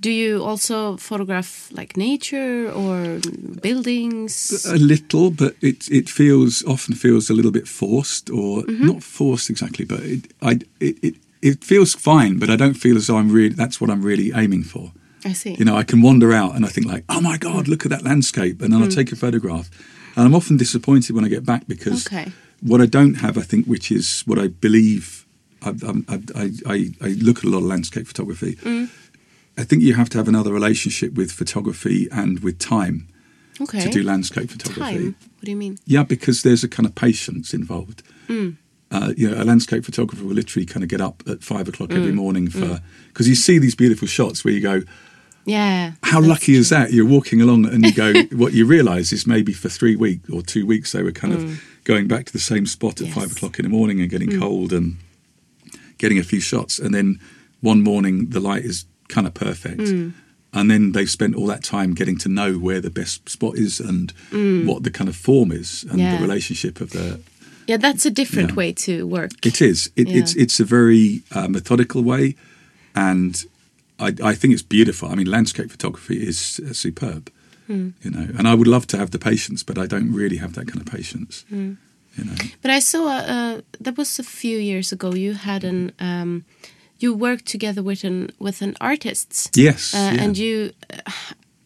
Do you also photograph like nature or buildings? a little, but it it feels often feels a little bit forced, or mm-hmm. not forced exactly, but it I it, it it feels fine, but I don't feel as though I'm really that's what I'm really aiming for. I see. You know, I can wander out and I think like, oh my god, look at that landscape, and then I'll mm. take a photograph, and I'm often disappointed when I get back because Okay. what I don't have, I think, which is what I believe I, I, I, I, I look at a lot of landscape photography. I think you have to have another relationship with photography and with time Okay. to do landscape photography. Time. What do you mean? Yeah, because there's a kind of patience involved. Mm. Uh, you know, a landscape photographer will literally kind of get up at five o'clock every Mm. morning for because you see these beautiful shots where you go, Yeah. how lucky is that? You're walking along and you go, <laughs> what you realise is maybe for three weeks or two weeks they were kind of going back to the same spot at Mm. Yes. five o'clock in the morning and getting cold and getting a few shots, and then one morning the light is kind of perfect. Mm. And then they've spent all that time getting to know where the best spot is and what the kind of form is and Mm. Yeah. the relationship of the Yeah, that's a different Yeah. way to work. it is. It, It's it's a very uh, methodical way, and I, I think it's beautiful. I mean, landscape photography is uh, superb. Hmm. You know, and I would love to have the patience, but I don't really have that kind of patience. Hmm. You know, But I saw uh, that was a few years ago. You had an um, you worked together with an with an artist. Yes, uh, yeah. and you. Uh,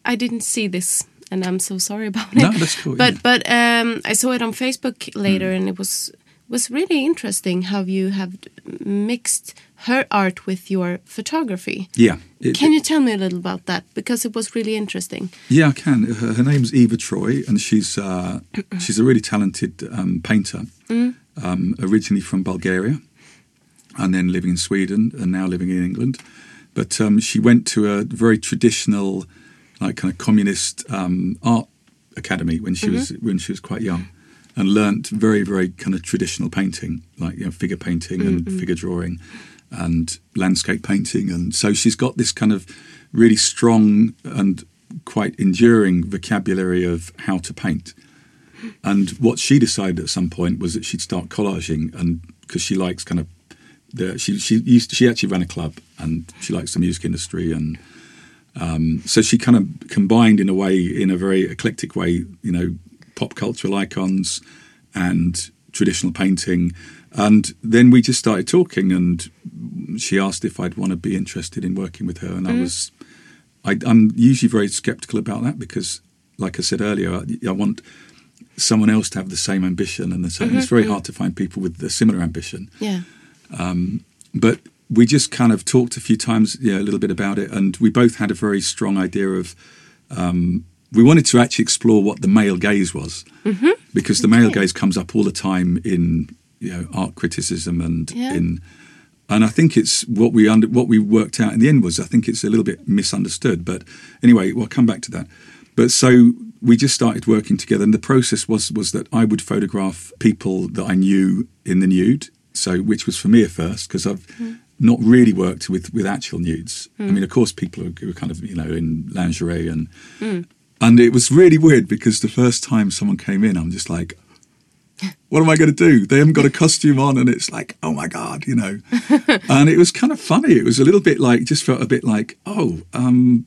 I didn't see this, and I'm so sorry about it. No, that's cool, But yeah. but um, I saw it on Facebook later, and it was was really interesting how you have mixed her art with your photography. yeah. It- Can you tell me a little about that? Because it was really interesting. Yeah, I can. Her, her name's Eva Troy, and she's uh, <clears throat> she's a really talented um, painter. Um, originally from Bulgaria, and then living in Sweden, and now living in England. But um, she went to a very traditional, like kind of communist um, art academy when she was when she was quite young, and learnt very very kind of traditional painting, like you know figure painting and figure drawing, and landscape painting, and so she's got this kind of really strong and quite enduring vocabulary of how to paint. And what she decided at some point was that she'd start collaging, and because she likes kind of the she she used to, she actually ran a club and she likes the music industry and um, so she kind of combined in a way in a very eclectic way you know pop cultural icons and traditional painting and then we just started talking and she asked if I'd want to be interested in working with her and I mm. was I, I'm usually very skeptical about that because like I said earlier I, I want someone else to have the same ambition and the same it's mm-hmm, very mm-hmm. hard to find people with a similar ambition. Yeah. Um, but we just kind of talked a few times, yeah, a little bit about it, and we both had a very strong idea of. Um, we wanted to actually explore what the male gaze was, mm-hmm. because the male gaze comes up all the time in you know art criticism and Yeah. in, and I think it's what we under what we worked out in the end was I think it's a little bit misunderstood. But anyway, we'll come back to that. But so we just started working together, and the process was was that I would photograph people that I knew in the nude, so which was for me a first because I've hmm. not really worked with with actual nudes. I hmm. mean, of course, people who were kind of you know in lingerie and hmm. and it was really weird because the first time someone came in, I'm just like. What am I going to do? They haven't got a costume on, and it's like, oh my god, you know. <laughs> and it was kind of funny. It was a little bit like, just felt a bit like, oh, um,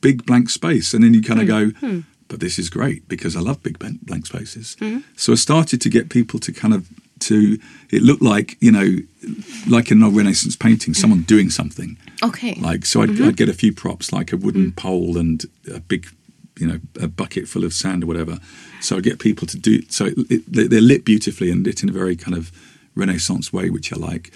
big blank space, and then you kind of hmm. go, hmm. but this is great because I love big blank blank spaces. Hmm. So I started to get people to kind of to it looked like you know, like in a Renaissance painting, someone doing something. Okay. Like so, I'd, mm-hmm. I'd get a few props like a wooden pole and a big, you know, a bucket full of sand or whatever. So I get people to do so. It, they- they're lit beautifully and lit in a very kind of Renaissance way, which I like.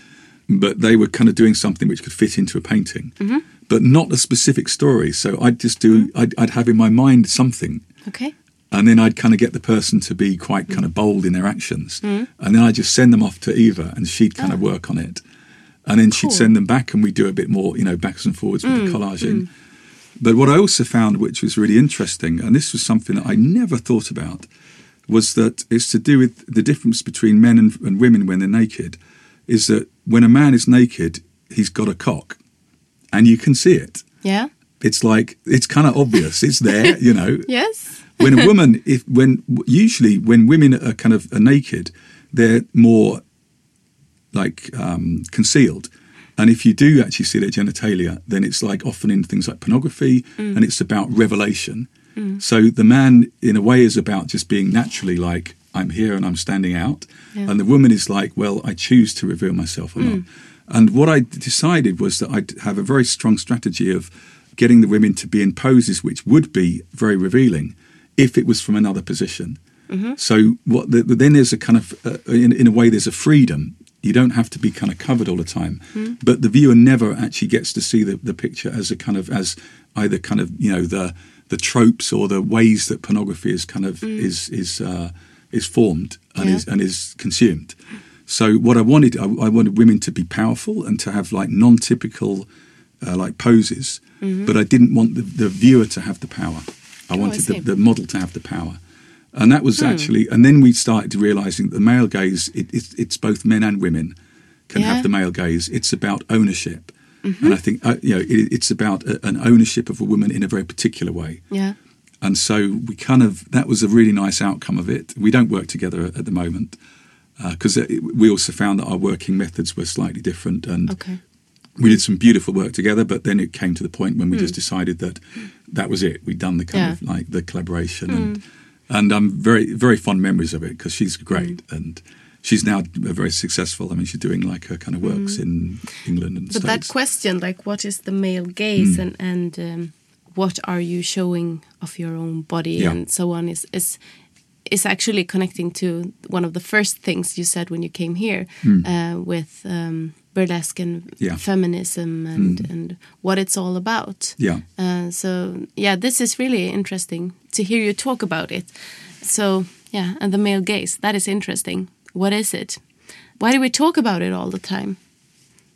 But they were kind of doing something which could fit into a painting, mm-hmm. but not a specific story. So I'd just do. Mm-hmm. I'd, I'd have in my mind something, Okay. and then I'd kind of get the person to be quite kind of bold in their actions, mm-hmm. and then I'd just send them off to Eva, and she'd kind of ah. work on it, and then she'd send them back, and we'd do a bit more, you know, backs and forwards with the mm, collaging. Mm. But what I also found, which was really interesting, and this was something that I never thought about, was that it's to do with the difference between men and, and women when they're naked, is that when a man is naked, he's got a cock, and you can see it. Yeah. It's like it's kind of obvious. It's there, <laughs> you know Yes. when a <laughs> woman if when usually when women are kind of are naked they're more like um, concealed and if you do actually see their genitalia then it's like often in things like pornography mm. and it's about revelation. Mm. So the man in a way is about just being naturally like i'm here and i'm standing out. And the woman is like well i choose to reveal myself or not. Mm. And what i decided was that i'd have a very strong strategy of getting the women to be in poses which would be very revealing if it was from another position. Mm-hmm. So what the, then there's a kind of uh, in, in a way there's a freedom You don't have to be kind of covered all the time. But the viewer never actually gets to see the, the picture as a kind of as either kind of you know the the tropes or the ways that pornography is kind of is is uh, is formed and Yeah. is and is consumed. So what I wanted, I, I wanted women to be powerful and to have like non-typical uh, like poses, but I didn't want the, the viewer to have the power. I wanted see. the, the model to have the power, and that was hmm. actually. And then we started to realizing the male gaze. It, it, it's both men and women can Yeah. have the male gaze. It's about ownership, mm-hmm. and I think uh, you know it, it's about a, an ownership of a woman in a very particular way. Yeah. And so we kind of that was a really nice outcome of it. We don't work together at the moment uh, because we also found that our working methods were slightly different, and Okay. we did some beautiful work together. But then it came to the point when we just hmm. decided that that was it. We'd done the kind Yeah. of like the collaboration, and hmm. And I'm very very fond memories of it because she's great mm. and. She's now very successful. I mean, she's doing like her kind of works mm. in England and But that question, like, what is the male gaze, mm. and and um, what are you showing of your own body, Yeah. and so on, is is is actually connecting to one of the first things you said when you came here uh, with um, burlesque and Hmm. Yeah. Hmm. feminism and and what it's all about. Yeah. Uh, so yeah, this is really interesting to hear you talk about it. So yeah, and the male gaze, that is interesting. What is it? Why do we talk about it all the time?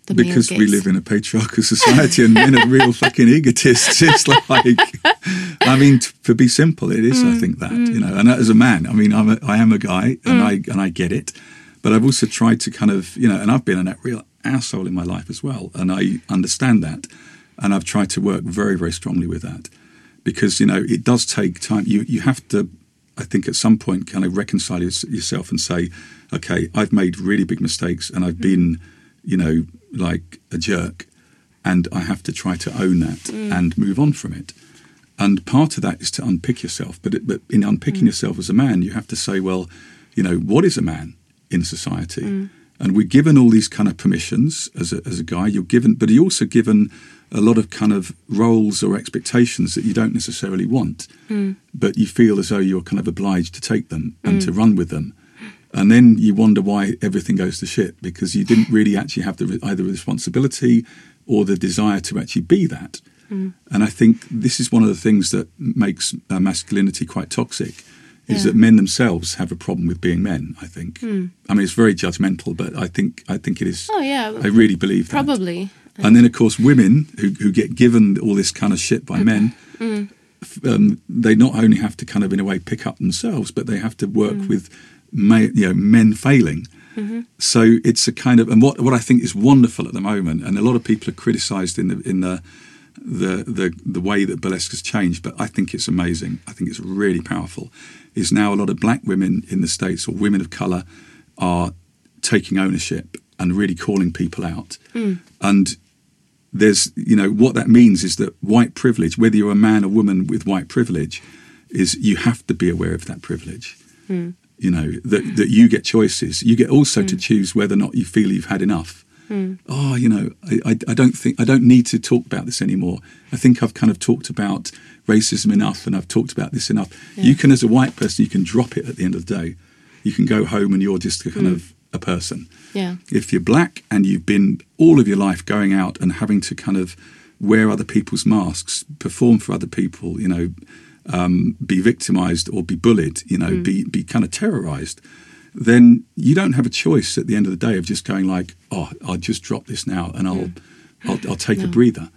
The because we live in a patriarchal society and men are real <laughs> fucking egotists. It's like, I mean, t- to be simple, it is. I mm, think that mm. you know, and as a man, I mean, I'm a, I am a guy, and mm. I and I get it, but I've also tried to kind of you know, and I've been a real asshole in my life as well, and I understand that, and I've tried to work very very strongly with that, because you know it does take time. You you have to. I think at some point, kind of reconcile yourself and say, okay, I've made really big mistakes and I've been, you know, like a jerk, and I have to try to own that mm. and move on from it. And part of that is to unpick yourself. But, it, but in unpicking mm. yourself as a man, you have to say, well, you know, what is a man in society? Mm. And we're given all these kind of permissions as a, as a guy. You're given, but you're also given a lot of kind of roles or expectations that you don't necessarily want, but you feel as though you're kind of obliged to take them and to run with them. And then you wonder why everything goes to shit because you didn't really actually have the, either the responsibility or the desire to actually be that. And I think this is one of the things that makes uh, masculinity quite toxic is Yeah. that men themselves have a problem with being men. I think. I mean, it's very judgmental, but I think I think it is. Oh yeah, I really believe that. probably. And then, of course, women who, who get given all this kind of shit by men, f- um, they not only have to kind of, in a way, pick up themselves, but they have to work with ma- you know, men failing. Mm-hmm. So it's a kind of, and what, what I think is wonderful at the moment, and a lot of people are criticised in the in the, the the the way that burlesque has changed, but I think it's amazing. I think it's really powerful. Is now a lot of black women in the states or women of colour are taking ownership and really calling people out, mm. and there's you know what that means is that white privilege whether you're a man or woman with white privilege is you have to be aware of that privilege mm. You know that that you get choices. You get also to mm. choose whether or not you feel you've had enough. Mm. Oh you know I, I, I don't think i don't need to talk about this anymore. I think i've kind of talked about racism enough and i've talked about this enough. You can as a white person you can drop it at the end of the day. You can go home and you're just a kind mm. of a person. Yeah. if you're black and you've been all of your life going out and having to kind of wear other people's masks, perform for other people, you know, um, be victimized or be bullied, you know, mm. be be kind of terrorized, then you don't have a choice at the end of the day of just going like, oh, I'll just drop this now and I'll I'll, I'll take a breather.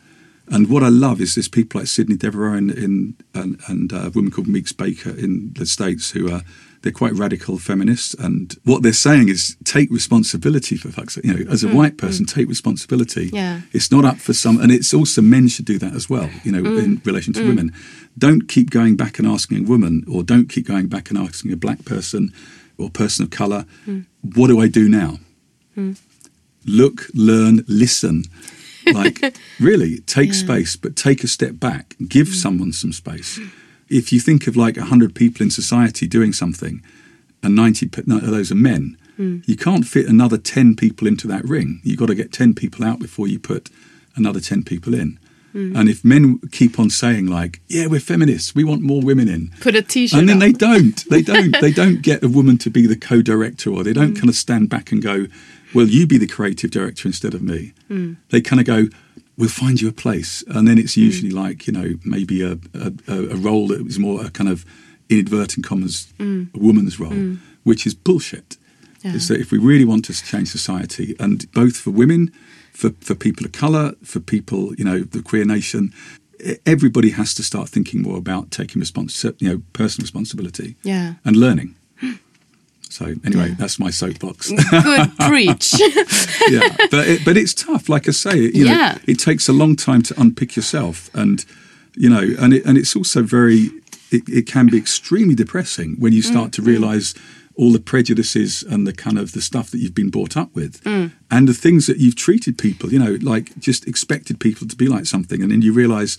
And what I love is there's people like Sydney Devereaux in, in and, and uh, a woman called Meeks Baker in the States who are they're quite radical feminists, and what they're saying is take responsibility for fuck's sake. You know, as a mm-hmm. white person, mm. take responsibility. Yeah. It's not up for some, and it's also men should do that as well. You know, mm. in relation to women, don't keep going back and asking a woman, or don't keep going back and asking a black person or person of color, hmm. what do I do now? Hmm. Look, learn, listen. <laughs> Like, really, take space, but take a step back. Give hmm. someone some space. If you think of like 100 people in society doing something, and 90 no, of those are men, you can't fit another 10 people into that ring. You've got to get 10 people out before you put another 10 people in. Mm. And if men keep on saying like, "Yeah, we're feminists. We want more women in," Put a T-shirt. and then up. they don't, they <laughs> don't, they don't get a woman to be the co-director, or they don't mm. kind of stand back and go, well, you be the creative director instead of me. Mm. They kind of go, we'll find you a place. And then it's usually like, you know, maybe a, a, a role that is more a kind of inadvertent commas, a woman's role, which is bullshit. Is that if we really want to change society, and both for women, for, for people of colour, for people, you know, the queer nation, everybody has to start thinking more about taking respons- you know, personal responsibility Yeah. and learning. <gasps> So anyway, that's my soapbox. <laughs> Good preach. <laughs> yeah, but it, but it's tough. Like I say, you know, Yeah. it takes a long time to unpick yourself, and you know, and it, and it's also very. It, it can be extremely depressing when you start mm, to mm. realise all the prejudices and the kind of the stuff that you've been brought up with, mm. and the things that you've treated people. You know, like just expected people to be like something, and then you realise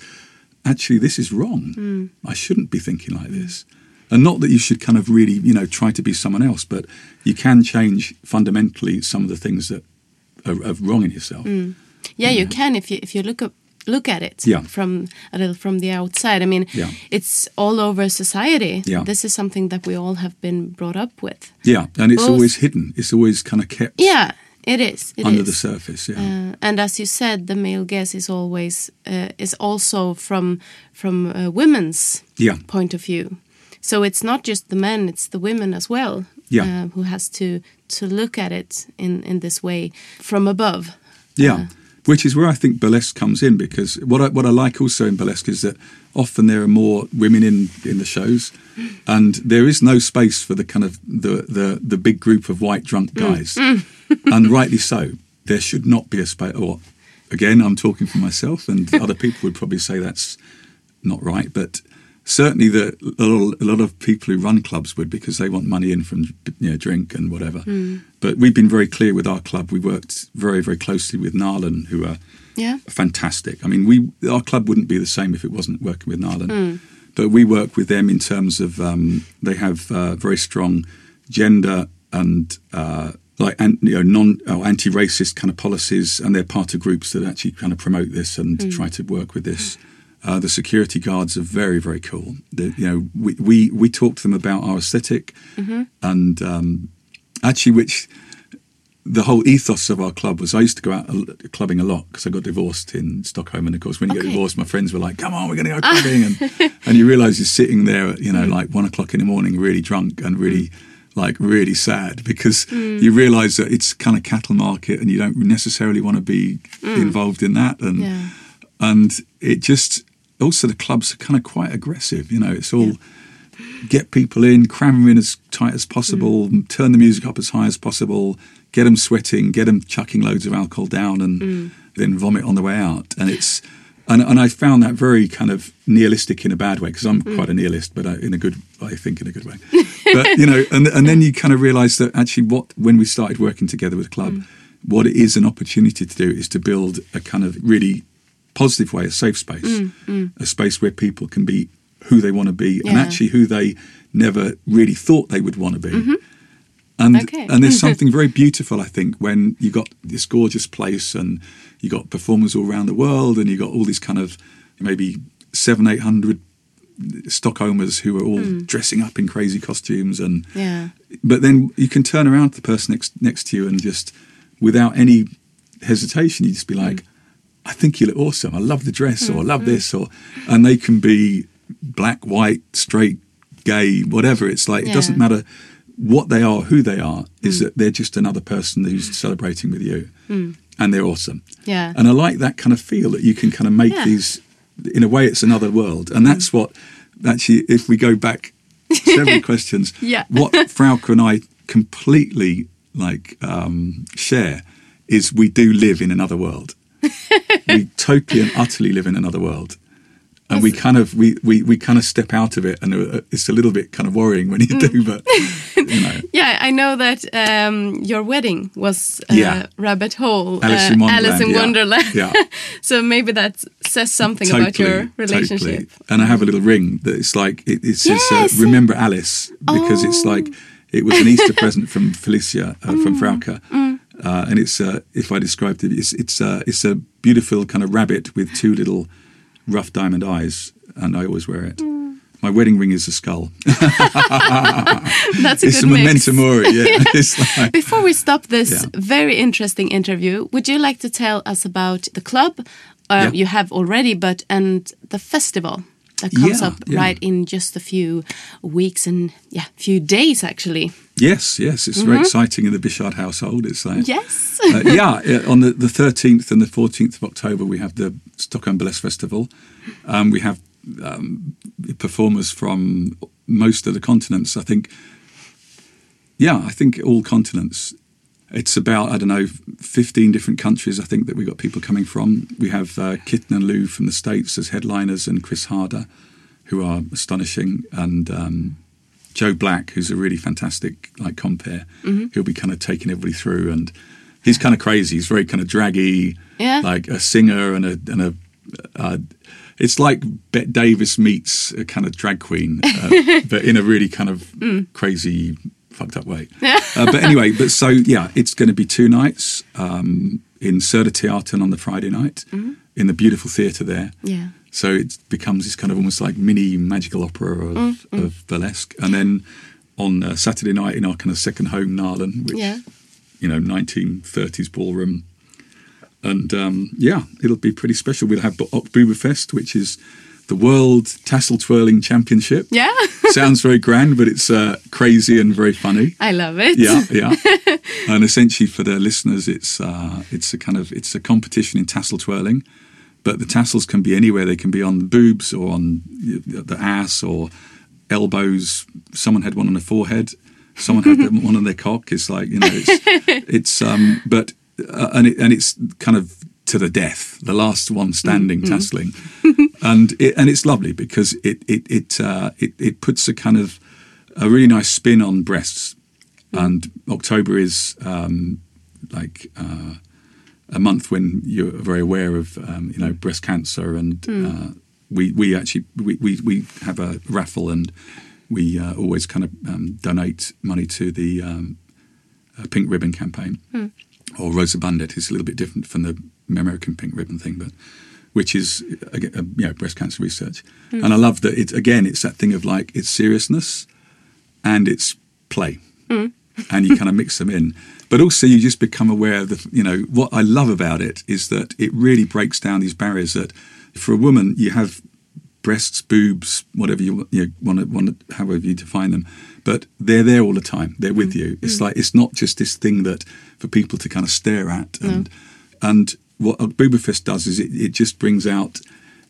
actually this is wrong. Mm. I shouldn't be thinking like this. And not that you should kind of really, you know, try to be someone else, but you can change fundamentally some of the things that are, are wrong in yourself. Mm. Yeah, you can if you if you look up look at it Yeah. from a little from the outside. I mean, Yeah. it's all over society. Yeah. This is something that we all have been brought up with. Yeah, and it's Both- always hidden. It's always kind of kept Yeah, it is. It under is. the surface. Yeah, Uh, and as you said, the male gaze is always uh, is also from from uh, women's yeah, point of view. So it's not just the men; it's the women as well. Yeah. uh, who has to to look at it in in this way from above. yeah. Which is where I think burlesque comes in because what I, what I like also in burlesque is that often there are more women in in the shows, and there is no space for the kind of the the, the big group of white drunk mm. guys, mm. <laughs> and rightly so. There should not be a space. Or again, I'm talking for myself, and other people would probably say that's not right, but certainly the a lot, a lot of people who run clubs would because they want money in from you know drink and whatever. But we've been very clear with our club. We worked very very closely with Nalen, who are Yeah. fantastic. I mean, we our club wouldn't be the same if it wasn't working with Nalen. But we work with them in terms of um, they have uh, very strong gender and uh, like an, you know non oh, anti-racist kind of policies, and they're part of groups that actually kind of promote this and try to work with this. Uh, the security guards are very very cool. The, you know, we, we we talk to them about our esthetic mm-hmm. and um, actually which the whole ethos of our club was I used to go out clubbing a lot because I got divorced in Stockholm, and of course, when you get divorced, my friends were like, "Come on, we're going to go ah. clubbing," and <laughs> and you realise you're sitting there, at, you know, like one o'clock in the morning, really drunk and mm. really. Like really sad because mm. you realise that it's kind of cattle market and you don't necessarily want to be mm. involved in that. And Yeah. and it just also the clubs are kind of quite aggressive. You know, it's all get people in, cram them in as tight as possible, mm. turn the music up as high as possible, get them sweating, get them chucking loads of alcohol down, and mm. then vomit on the way out. And it's and, and I found that very kind of nihilistic in a bad way because I'm mm. quite a nihilist, but I, in a good, I think in a good way. <laughs> but you know, and and then you kind of realise that actually, what when we started working together with the club, what it is an opportunity to do is to build a kind of really positive way, a safe space, mm, mm. a space where people can be who they want to be and actually who they never really thought they would want to be. Mm-hmm. And Okay. and there's <laughs> something very beautiful, I think, when you've got this gorgeous place and you've got performers all around the world and you've got all these kind of maybe seven, eight hundred Stockholmers who are all mm. dressing up in crazy costumes and Yeah. but then you can turn around to the person next next to you and just without any hesitation you just be like i think you look awesome. I love the dress or i love mm-hmm. this or and they can be black white straight gay whatever. It's like it doesn't matter what they are who they are is mm. that they're just another person who's mm. celebrating with you. Mm. And they're awesome. Yeah. and i like that kind of feel that you can kind of make Yeah. these in a way it's another world. And that's what actually if we go back several <laughs> questions Yeah. what Frauke and I completely like um, share is we do live in another world. We totally and utterly live in another world. And we kind of we, we, we kind of step out of it, and uh, it's a little bit kind of worrying when you Mm. <laughs> do. But you know, <laughs> Yeah, I know that um, your wedding was uh, Yeah. Rabbit Hole, Alice in uh, Wonderland. Alice in yeah. Wonderland. Yeah, <laughs> so maybe that says something about your relationship. And I have a little ring that it's like it, it says Yes. uh, "Remember Alice" because it's Oh. like it was an Easter present from Felicia uh, from Mm. Uh, and it's uh, if I described it, it's it's uh, it's a beautiful kind of rabbit with two little rough diamond eyes, and I always wear it. My wedding ring is a skull. <laughs> That's a it's good a mix. memento mori. Yeah. <laughs> <laughs> It's like, Before we stop this Yeah. very interesting interview, would you like to tell us about the club uh, Yeah. you have already, but and the festival that comes Yeah, up yeah. right in just a few weeks and yeah, few days actually. Yes, yes, it's very exciting in the Bichard household. It's like Yes. uh, yeah, yeah, on the, the 13th and the 14th of October, we have the Stockholm Burlesque Festival. Um, we have um, performers from most of the continents. I think, yeah, I think all continents. It's about, I don't know, 15 different countries, I think, that we've got people coming from. We have uh, Kitten and Lou from the States as headliners and Chris Harder, who are astonishing, and um, Joe Black, who's a really fantastic like compere. He'll be kind of taking everybody through, and he's kind of crazy. He's very kind of draggy, Yeah. like a singer and a and a. Uh, it's like Bette Davis meets a kind of drag queen, uh, <laughs> but in a really kind of crazy, fucked up way. uh, but anyway, but so yeah, it's going to be two nights um, in Söderteatern on the Friday night, in the beautiful theatre there. Yeah. So it becomes this kind of almost like mini magical opera of, of burlesque. And then on uh, Saturday night in our kind of second home, Nalen, which, Yeah. you know, 1930s ballroom. And um, yeah, it'll be pretty special. We'll have Oktoberfest, which is the World Tassel Twirling Championship. Yeah. <laughs> Sounds very grand, but it's uh, crazy and very funny. I love it. Yeah, yeah. <laughs> and essentially, for the listeners, it's uh, it's a kind of it's a competition in tassel twirling, but the tassels can be anywhere. They can be on the boobs or on the ass or elbows. Someone had one on the forehead. Someone had <laughs> one on their cock. It's like you know, it's, <laughs> it's um, but uh, and it, and it's kind of to the death, the last one standing tasseling, <laughs> and it, and it's lovely because it it it, uh, it it puts a kind of a really nice spin on breasts, and October is um, like uh, a month when you're very aware of um, you know breast cancer, and uh, we we actually we, we we have a raffle and we uh, always kind of um, donate money to the um, uh, Pink Ribbon campaign. Or Rosa Bandet. It's a little bit different from the American Pink Ribbon thing, but which is again, uh, you know breast cancer research. And I love that it's again it's that thing of like it's seriousness and it's play, and you kind of mix them in. But also you just become aware of the you know what I love about it is that it really breaks down these barriers that for a woman you have breasts, boobs, whatever you, you want to, want to, however you define them, but they're there all the time. They're with mm. you. It's mm. like it's not just this thing that for people to kind of stare at. And and what Booberfest does is it, it just brings out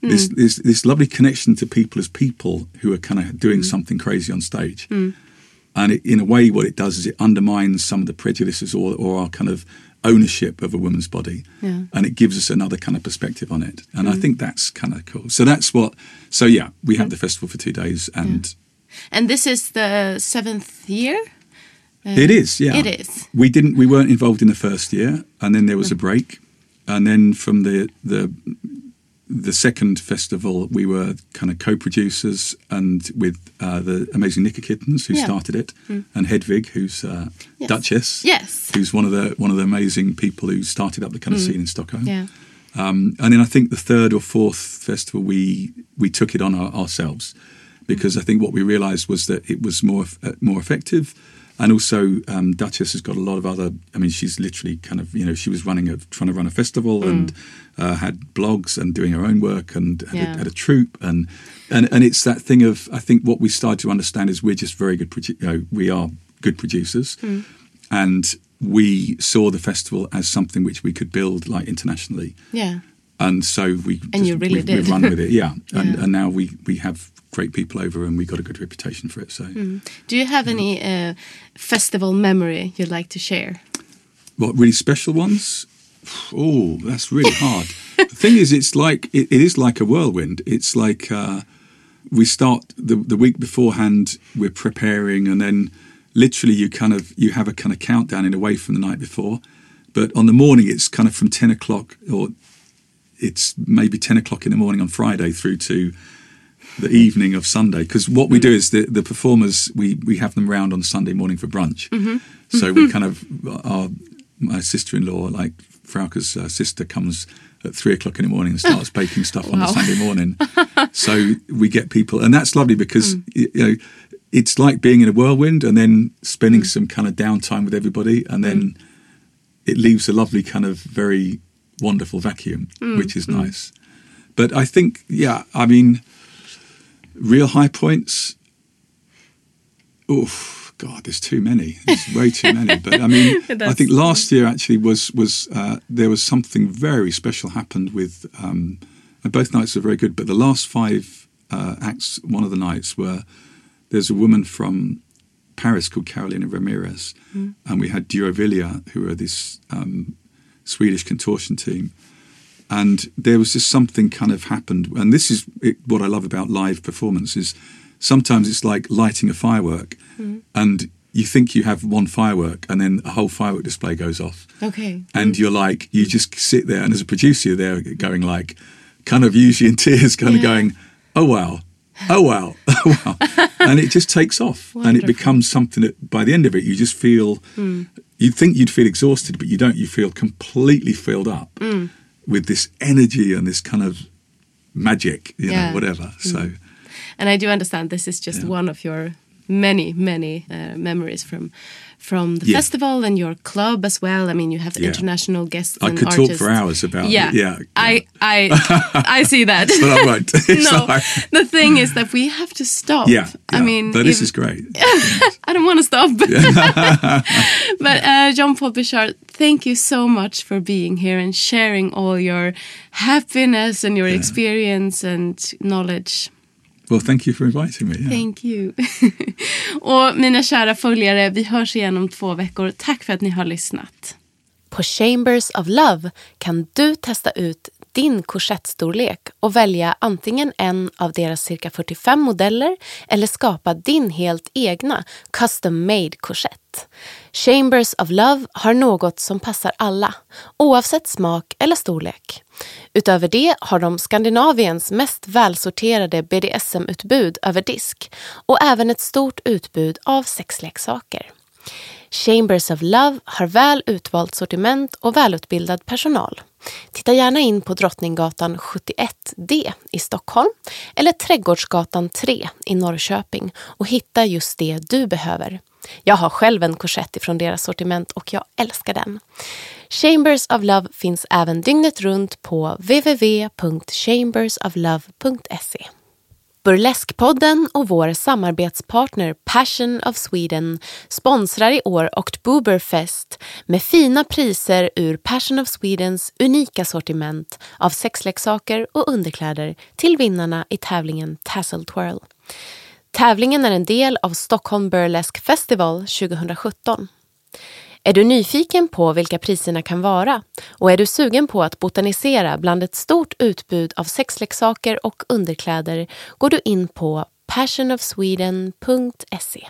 this, mm. this this lovely connection to people as people who are kind of doing something crazy on stage. And it, in a way, what it does is it undermines some of the prejudices or, or our kind of ownership of a woman's body, Yeah. and it gives us another kind of perspective on it. And I mm. think that's kind of cool. So that's what. So yeah, we have the festival for two days, and And this is the seventh year. Uh, it is. Yeah, It is. We didn't. We weren't involved in the first year, and then there was a mm. break, and then from the the the second festival, we were kind of co-producers, and with uh, the amazing Nika Kittens, who Yeah. started it, and Hedvig, who's uh, Yes. Duchess, Yes. who's one of the one of the amazing people who started up the kind of scene in Stockholm. Yeah. Um, and then I think the third or fourth festival, we we took it on our, ourselves because I think what we realised was that it was more uh, more effective, and also um, Duchess has got a lot of other. I mean, she's literally kind of you know she was running a trying to run a festival and uh, had blogs and doing her own work and had, Yeah. a, had a troupe and and and it's that thing of I think what we started to understand is we're just very good. produ- You know, we are good producers and we saw the festival as something which we could build like internationally Yeah. And so we And you really we, did. we run with it yeah. <laughs> And, Yeah. and now we we have great people over and we got a good reputation for it so Do you have any uh, festival memory you'd like to share? what really special ones oh that's really hard <laughs> the thing is it's like it, it is like a whirlwind it's like uh, we start the, the week beforehand we're preparing and then literally you kind of you have a kind of countdown in a way from the night before but on the morning it's kind of from 10 o'clock or it's maybe 10 o'clock in the morning on friday through to the evening of sunday because what we mm. do is the, the performers we, we have them round on sunday morning for brunch. Mm-hmm. So we mm-hmm. kind of our my sister-in-law like Frauke's uh, sister comes at three o'clock in the morning and starts <laughs> baking stuff on a Sunday morning. <laughs> so we get people, and that's lovely because mm. y you know it's like being in a whirlwind and then spending mm. some kind of downtime with everybody, and then it leaves a lovely kind of very wonderful vacuum, which is nice. But I think, yeah, I mean, real high points. Oh God, there's too many. There's way too many. But I mean, <laughs> I think last year actually was was uh, there was something very special happened with. Um, and both nights were very good, but the last five uh, acts, one of the nights were there's a woman from Paris called Carolina Ramirez, and we had Durovilla, who are this um, Swedish contortion team. And there was just something kind of happened, and this is it, what I love about live performance is sometimes it's like lighting a firework, mm-hmm. and you think you have one firework, and then a whole firework display goes off, Okay. and mm. you're like you just sit there, and as a producer, you're there going like, kind of usually in <laughs> tears, kind of going, oh wow, <laughs> oh wow, <laughs> oh wow, and it just takes off, and it becomes something that by the end of it, you just feel, hmm. you'd think you'd feel exhausted, but you don't. You feel completely filled up hmm. with this energy and this kind of magic, you Yeah. know, whatever. So hmm. And I do understand this is just one of your many, many uh, memories from from the Yeah. festival and your club as well. I mean, you have Yeah. international guests. I could talk for hours about yeah, it. Yeah, I, I, I <laughs> see that. but I won't. <laughs> <laughs> No, like- the thing is that we have to stop. yeah, I mean, but this if- is great. I don't want to stop. but uh, John Paul Bichard, thank you so much for being here and sharing all your happiness and your experience and knowledge. Well, thank you for inviting me. Yeah. Thank you. <laughs> och mina kära följare, vi hörs igen om två veckor. Tack för att ni har lyssnat. På Chambers of Love kan du testa ut din korsettstorlek och välja antingen en av deras cirka 45 modeller eller skapa din helt egna custom made korsett. Chambers of Love har något som passar alla, oavsett smak eller storlek. Utöver det har de Skandinaviens mest välsorterade BDSM-utbud över disk och även ett stort utbud av sexleksaker. Chambers of Love har väl utvalt sortiment och välutbildad personal. Titta gärna in på Drottninggatan 71D i Stockholm eller Trädgårdsgatan 3 i Norrköping och hitta just det du behöver. Jag har själv en korsett ifrån deras sortiment och jag älskar den. Chambers of Love finns även dygnet runt på www.chambersoflove.se. Burleskpodden och vår samarbetspartner Passion of Sweden sponsrar i år Oktoberfest med fina priser ur Passion of Swedens unika sortiment av sexleksaker och underkläder till vinnarna i tävlingen Tassel Twirl. Tävlingen är en del av Stockholm Burlesque Festival 2017. Är du nyfiken på vilka priserna kan vara och är du sugen på att botanisera bland ett stort utbud av sexleksaker och underkläder går du in på passionofsweden.se.